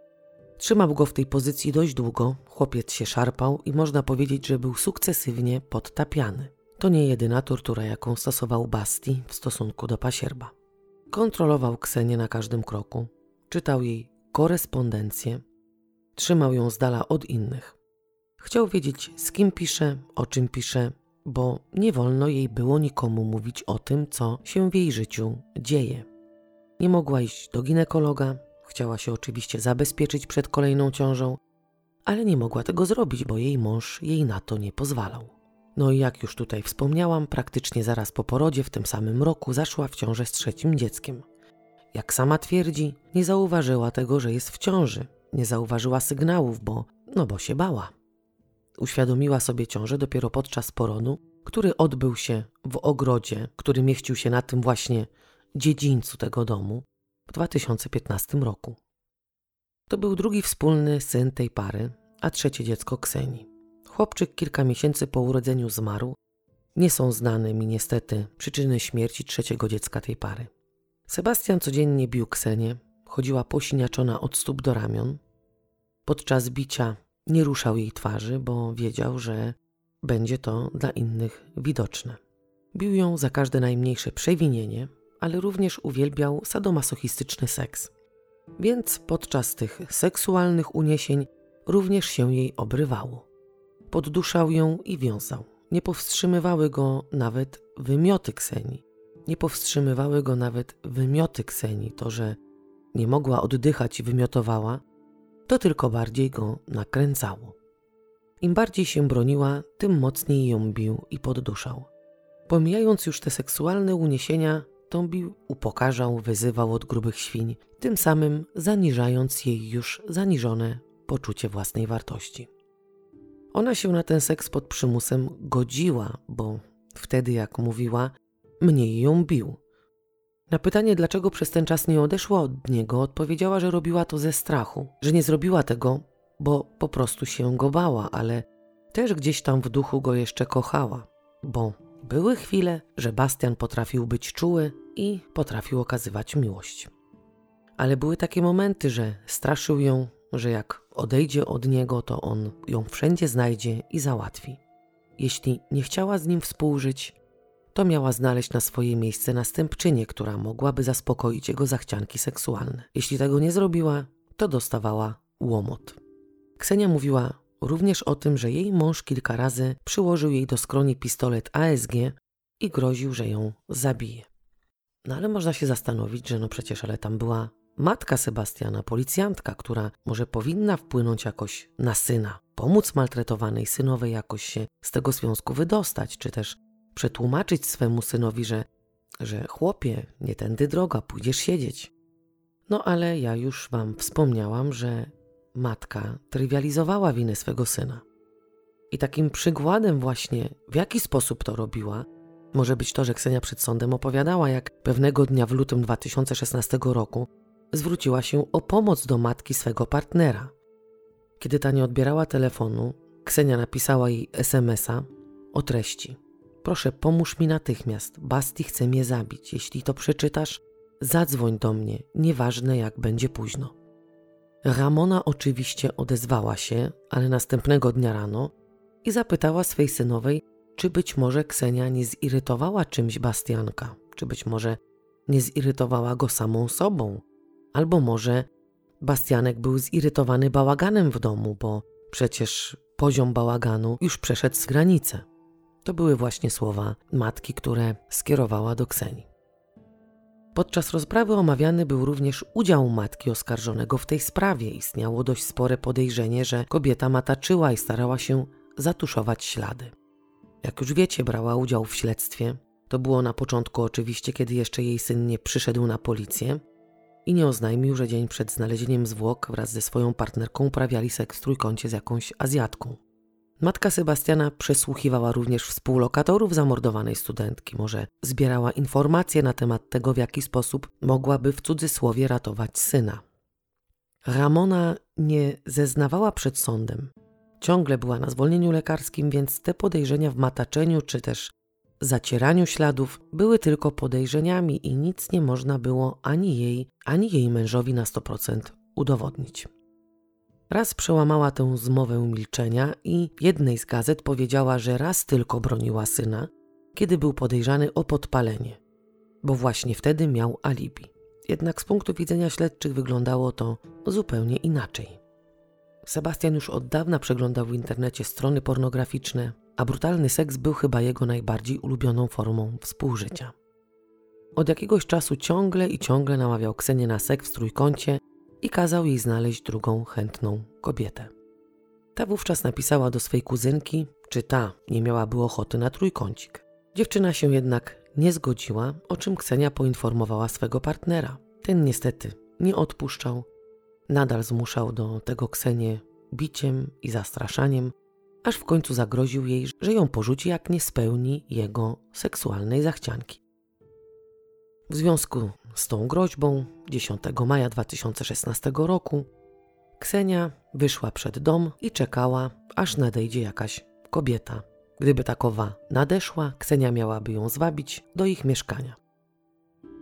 Trzymał go w tej pozycji dość długo, chłopiec się szarpał i można powiedzieć, że był sukcesywnie podtapiany. To nie jedyna tortura, jaką stosował Basti w stosunku do pasierba. Kontrolował Ksenię na każdym kroku, czytał jej korespondencję, trzymał ją z dala od innych. Chciał wiedzieć, z kim pisze, o czym pisze, bo nie wolno jej było nikomu mówić o tym, co się w jej życiu dzieje. Nie mogła iść do ginekologa, chciała się oczywiście zabezpieczyć przed kolejną ciążą, ale nie mogła tego zrobić, bo jej mąż jej na to nie pozwalał. No i jak już tutaj wspomniałam, praktycznie zaraz po porodzie w tym samym roku zaszła w ciążę z trzecim dzieckiem. Jak sama twierdzi, nie zauważyła tego, że jest w ciąży, nie zauważyła sygnałów, bo no bo się bała. Uświadomiła sobie ciążę dopiero podczas porodu, który odbył się w ogrodzie, który mieścił się na tym właśnie dziedzińcu tego domu w 2015 roku. To był drugi wspólny syn tej pary, a trzecie dziecko Kseni. Chłopczyk kilka miesięcy po urodzeniu zmarł. Nie są znane mi niestety przyczyny śmierci trzeciego dziecka tej pary. Sebastian codziennie bił Ksenię, chodziła posiniaczona od stóp do ramion. Podczas bicia nie ruszał jej twarzy, bo wiedział, że będzie to dla innych widoczne. Bił ją za każde najmniejsze przewinienie, ale również uwielbiał sadomasochistyczny seks. Więc podczas tych seksualnych uniesień również się jej obrywało. Podduszał ją i wiązał. Nie powstrzymywały go nawet wymioty Kseni. Nie powstrzymywały go nawet wymioty Kseni. To, że nie mogła oddychać i wymiotowała, to tylko bardziej go nakręcało. Im bardziej się broniła, tym mocniej ją bił i podduszał. Pomijając już te seksualne uniesienia, tąbił, upokarzał, wyzywał od grubych świń, tym samym zaniżając jej już zaniżone poczucie własnej wartości. Ona się na ten seks pod przymusem godziła, bo wtedy, jak mówiła, mniej ją bił. Na pytanie, dlaczego przez ten czas nie odeszła od niego, odpowiedziała, że robiła to ze strachu, że nie zrobiła tego, bo po prostu się go bała, ale też gdzieś tam w duchu go jeszcze kochała, bo były chwile, że Bastian potrafił być czuły i potrafił okazywać miłość. Ale były takie momenty, że straszył ją, że jak odejdzie od niego, to on ją wszędzie znajdzie i załatwi. Jeśli nie chciała z nim współżyć, to miała znaleźć na swoje miejsce następczynię, która mogłaby zaspokoić jego zachcianki seksualne. Jeśli tego nie zrobiła, to dostawała łomot. Ksenia mówiła również o tym, że jej mąż kilka razy przyłożył jej do skroni pistolet ASG i groził, że ją zabije. No ale można się zastanowić, że no przecież, ale tam była matka Sebastiana, policjantka, która może powinna wpłynąć jakoś na syna, pomóc maltretowanej synowej jakoś się z tego związku wydostać, czy też przetłumaczyć swemu synowi, że, że chłopie, nie tędy droga, pójdziesz siedzieć. No ale ja już wam wspomniałam, że matka trywializowała winę swego syna. I takim przykładem właśnie, w jaki sposób to robiła, może być to, że Ksenia przed sądem opowiadała, jak pewnego dnia w lutym 2016 roku zwróciła się o pomoc do matki swego partnera. Kiedy ta nie odbierała telefonu, Ksenia napisała jej SMS-a o treści. Proszę, pomóż mi natychmiast. Basti chce mnie zabić. Jeśli to przeczytasz, zadzwoń do mnie, nieważne jak będzie późno. Ramona oczywiście odezwała się, ale następnego dnia rano i zapytała swej synowej, czy być może Ksenia nie zirytowała czymś Bastianka, czy być może nie zirytowała go samą sobą, albo może Bastianek był zirytowany bałaganem w domu, bo przecież poziom bałaganu już przeszedł z granicy. To były właśnie słowa matki, które skierowała do Ksenii. Podczas rozprawy omawiany był również udział matki oskarżonego w tej sprawie. Istniało dość spore podejrzenie, że kobieta mataczyła i starała się zatuszować ślady. Jak już wiecie, brała udział w śledztwie. To było na początku oczywiście, kiedy jeszcze jej syn nie przyszedł na policję i nie oznajmił, że dzień przed znalezieniem zwłok wraz ze swoją partnerką uprawiali seks w trójkącie z jakąś Azjatką. Matka Sebastiana przesłuchiwała również współlokatorów zamordowanej studentki. Może zbierała informacje na temat tego, w jaki sposób mogłaby w cudzysłowie ratować syna. Ramona nie zeznawała przed sądem. Ciągle była na zwolnieniu lekarskim, więc te podejrzenia w mataczeniu czy też zacieraniu śladów były tylko podejrzeniami i nic nie można było ani jej, ani jej mężowi na 100% udowodnić. Raz przełamała tę zmowę milczenia i jednej z gazet powiedziała, że raz tylko broniła syna, kiedy był podejrzany o podpalenie, bo właśnie wtedy miał alibi. Jednak z punktu widzenia śledczych wyglądało to zupełnie inaczej. Sebastian już od dawna przeglądał w internecie strony pornograficzne, a brutalny seks był chyba jego najbardziej ulubioną formą współżycia. Od jakiegoś czasu ciągle i ciągle namawiał Ksenię na seks w trójkącie i kazał jej znaleźć drugą chętną kobietę. Ta wówczas napisała do swej kuzynki, czy ta nie miałaby ochoty na trójkącik. Dziewczyna się jednak nie zgodziła, o czym Ksenia poinformowała swego partnera. Ten niestety nie odpuszczał, nadal zmuszał do tego Ksenię biciem i zastraszaniem, aż w końcu zagroził jej, że ją porzuci, jak nie spełni jego seksualnej zachcianki. W związku z tą groźbą 10 maja 2016 roku Ksenia wyszła przed dom i czekała, aż nadejdzie jakaś kobieta. Gdyby takowa nadeszła, Ksenia miałaby ją zwabić do ich mieszkania.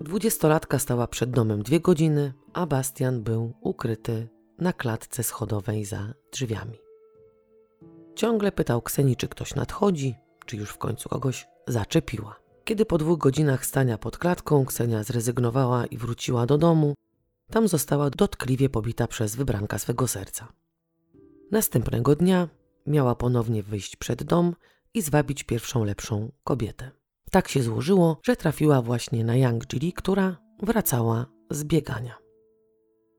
Dwudziestolatka stała przed domem dwie godziny, a Bastian był ukryty na klatce schodowej za drzwiami. Ciągle pytał Kseni, czy ktoś nadchodzi, czy już w końcu kogoś zaczepiła. Kiedy po dwóch godzinach stania pod klatką Ksenia zrezygnowała i wróciła do domu, tam została dotkliwie pobita przez wybranka swego serca. Następnego dnia miała ponownie wyjść przed dom i zwabić pierwszą lepszą kobietę. Tak się złożyło, że trafiła właśnie na Yang Jili, która wracała z biegania.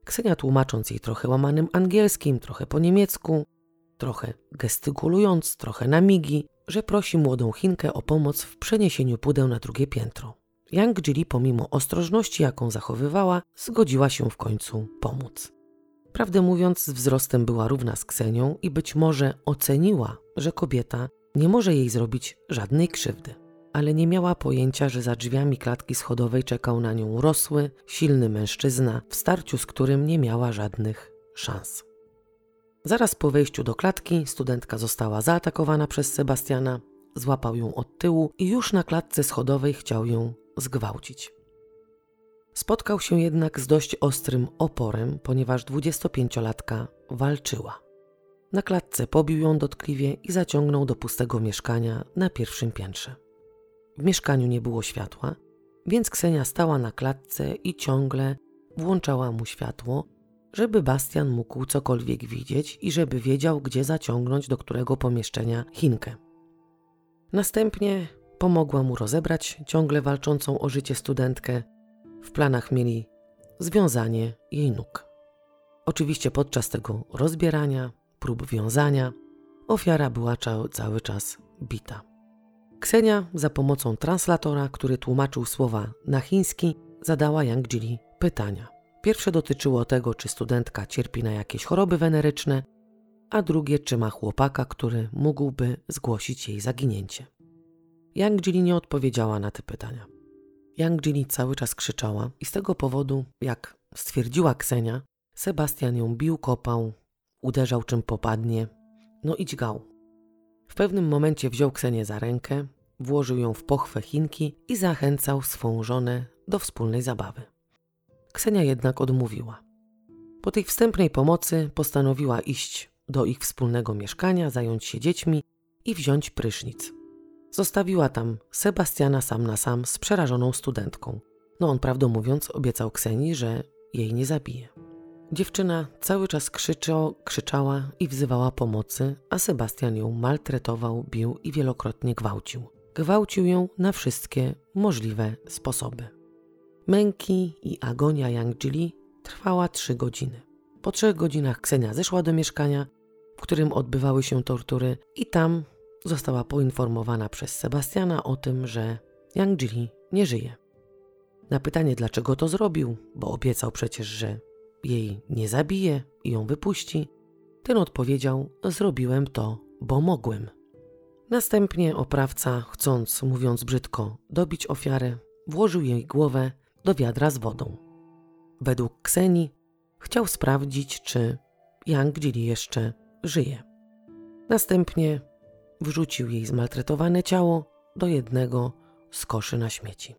Ksenia tłumacząc jej trochę łamanym angielskim, trochę po niemiecku, trochę gestykulując, trochę na migi, że prosi młodą Chinkę o pomoc w przeniesieniu pudeł na drugie piętro. Yang Jili pomimo ostrożności, jaką zachowywała, zgodziła się w końcu pomóc. Prawdę mówiąc, z wzrostem była równa z Ksenią i być może oceniła, że kobieta nie może jej zrobić żadnej krzywdy. Ale nie miała pojęcia, że za drzwiami klatki schodowej czekał na nią rosły, silny mężczyzna, w starciu z którym nie miała żadnych szans. Zaraz po wejściu do klatki studentka została zaatakowana przez Sebastiana, złapał ją od tyłu i już na klatce schodowej chciał ją zgwałcić. Spotkał się jednak z dość ostrym oporem, ponieważ 25-latka walczyła. Na klatce pobił ją dotkliwie i zaciągnął do pustego mieszkania na pierwszym piętrze. W mieszkaniu nie było światła, więc Ksenia stała na klatce i ciągle włączała mu światło, żeby Bastian mógł cokolwiek widzieć i żeby wiedział, gdzie zaciągnąć do którego pomieszczenia Chinkę. Następnie pomogła mu rozebrać ciągle walczącą o życie studentkę. W planach mieli związanie jej nóg. Oczywiście podczas tego rozbierania, prób wiązania, ofiara była cały czas bita. Ksenia za pomocą translatora, który tłumaczył słowa na chiński, zadała Yang Jili pytania. Pierwsze dotyczyło tego, czy studentka cierpi na jakieś choroby weneryczne, a drugie, czy ma chłopaka, który mógłby zgłosić jej zaginięcie. Yang Jili nie odpowiedziała na te pytania. Yang Jili cały czas krzyczała i z tego powodu, jak stwierdziła Ksenia, Sebastian ją bił, kopał, uderzał czym popadnie, no i dźgał. W pewnym momencie wziął Ksenię za rękę, włożył ją w pochwę Chinki i zachęcał swą żonę do wspólnej zabawy. Ksenia jednak odmówiła. Po tej wstępnej pomocy postanowiła iść do ich wspólnego mieszkania, zająć się dziećmi i wziąć prysznic. Zostawiła tam Sebastiana sam na sam z przerażoną studentką. No on prawdę mówiąc obiecał Ksenii, że jej nie zabije. Dziewczyna cały czas krzyczo, krzyczała i wzywała pomocy, a Sebastian ją maltretował, bił i wielokrotnie gwałcił. Gwałcił ją na wszystkie możliwe sposoby. Męki i agonia Yang Jili trwała trzy godziny. Po trzech godzinach Ksenia zeszła do mieszkania, w którym odbywały się tortury i tam została poinformowana przez Sebastiana o tym, że Yang Jili nie żyje. Na pytanie, dlaczego to zrobił, bo obiecał przecież, że jej nie zabije i ją wypuści, ten odpowiedział: Zrobiłem to, bo mogłem. Następnie oprawca, chcąc, mówiąc brzydko, dobić ofiarę, włożył jej głowę do wiadra z wodą. Według Kseni chciał sprawdzić, czy Yang Jili jeszcze żyje. Następnie wrzucił jej zmaltretowane ciało do jednego z koszy na śmieci.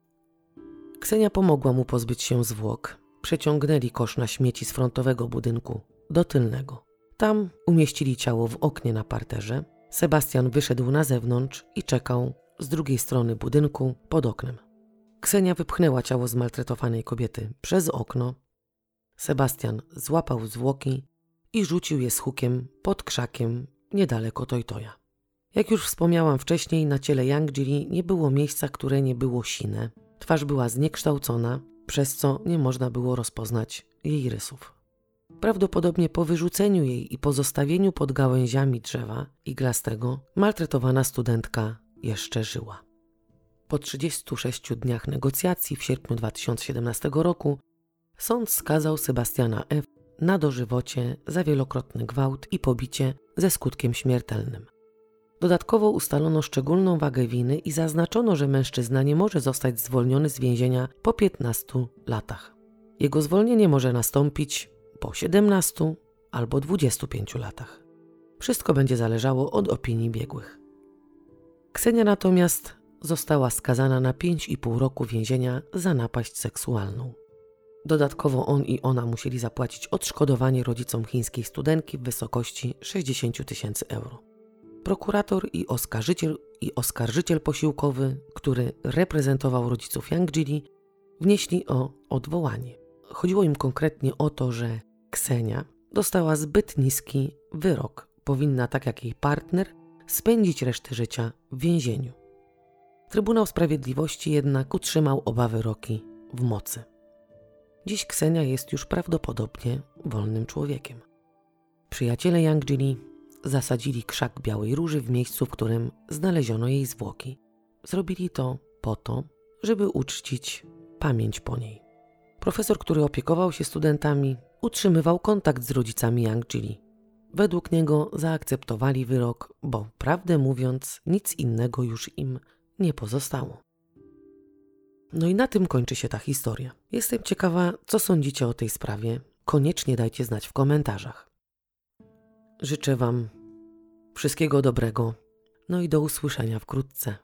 Ksenia pomogła mu pozbyć się zwłok. Przeciągnęli kosz na śmieci z frontowego budynku do tylnego. Tam umieścili ciało w oknie na parterze. Sebastian wyszedł na zewnątrz i czekał z drugiej strony budynku pod oknem. Ksenia wypchnęła ciało zmaltretowanej kobiety przez okno. Sebastian złapał zwłoki i rzucił je z hukiem pod krzakiem niedaleko Tojtoja. Jak już wspomniałam wcześniej, na ciele Yang Jili nie było miejsca, które nie było sine. Twarz była zniekształcona, przez co nie można było rozpoznać jej rysów. Prawdopodobnie po wyrzuceniu jej i pozostawieniu pod gałęziami drzewa iglastego, maltretowana studentka jeszcze żyła. Po 36 dniach negocjacji w sierpniu 2017 roku sąd skazał Sebastiana F. na dożywocie za wielokrotny gwałt i pobicie ze skutkiem śmiertelnym. Dodatkowo ustalono szczególną wagę winy i zaznaczono, że mężczyzna nie może zostać zwolniony z więzienia po 15 latach. Jego zwolnienie może nastąpić po 17 albo 25 latach. Wszystko będzie zależało od opinii biegłych. Ksenia natomiast została skazana na 5,5 roku więzienia za napaść seksualną. Dodatkowo on i ona musieli zapłacić odszkodowanie rodzicom chińskiej studentki w wysokości 60 tysięcy euro. Prokurator i oskarżyciel, i oskarżyciel posiłkowy, który reprezentował rodziców Yang Jili, wnieśli o odwołanie. Chodziło im konkretnie o to, że Ksenia dostała zbyt niski wyrok. Powinna, tak jak jej partner, spędzić resztę życia w więzieniu. Trybunał Sprawiedliwości jednak utrzymał oba wyroki w mocy. Dziś Ksenia jest już prawdopodobnie wolnym człowiekiem. Przyjaciele Yang Jili zasadzili krzak białej róży w miejscu, w którym znaleziono jej zwłoki. Zrobili to po to, żeby uczcić pamięć po niej. Profesor, który opiekował się studentami, utrzymywał kontakt z rodzicami Yang Jili. Według niego zaakceptowali wyrok, bo prawdę mówiąc, nic innego już im nie pozostało. No i na tym kończy się ta historia. Jestem ciekawa, co sądzicie o tej sprawie. Koniecznie dajcie znać w komentarzach. życzę Wam wszystkiego dobrego. No i do usłyszenia wkrótce.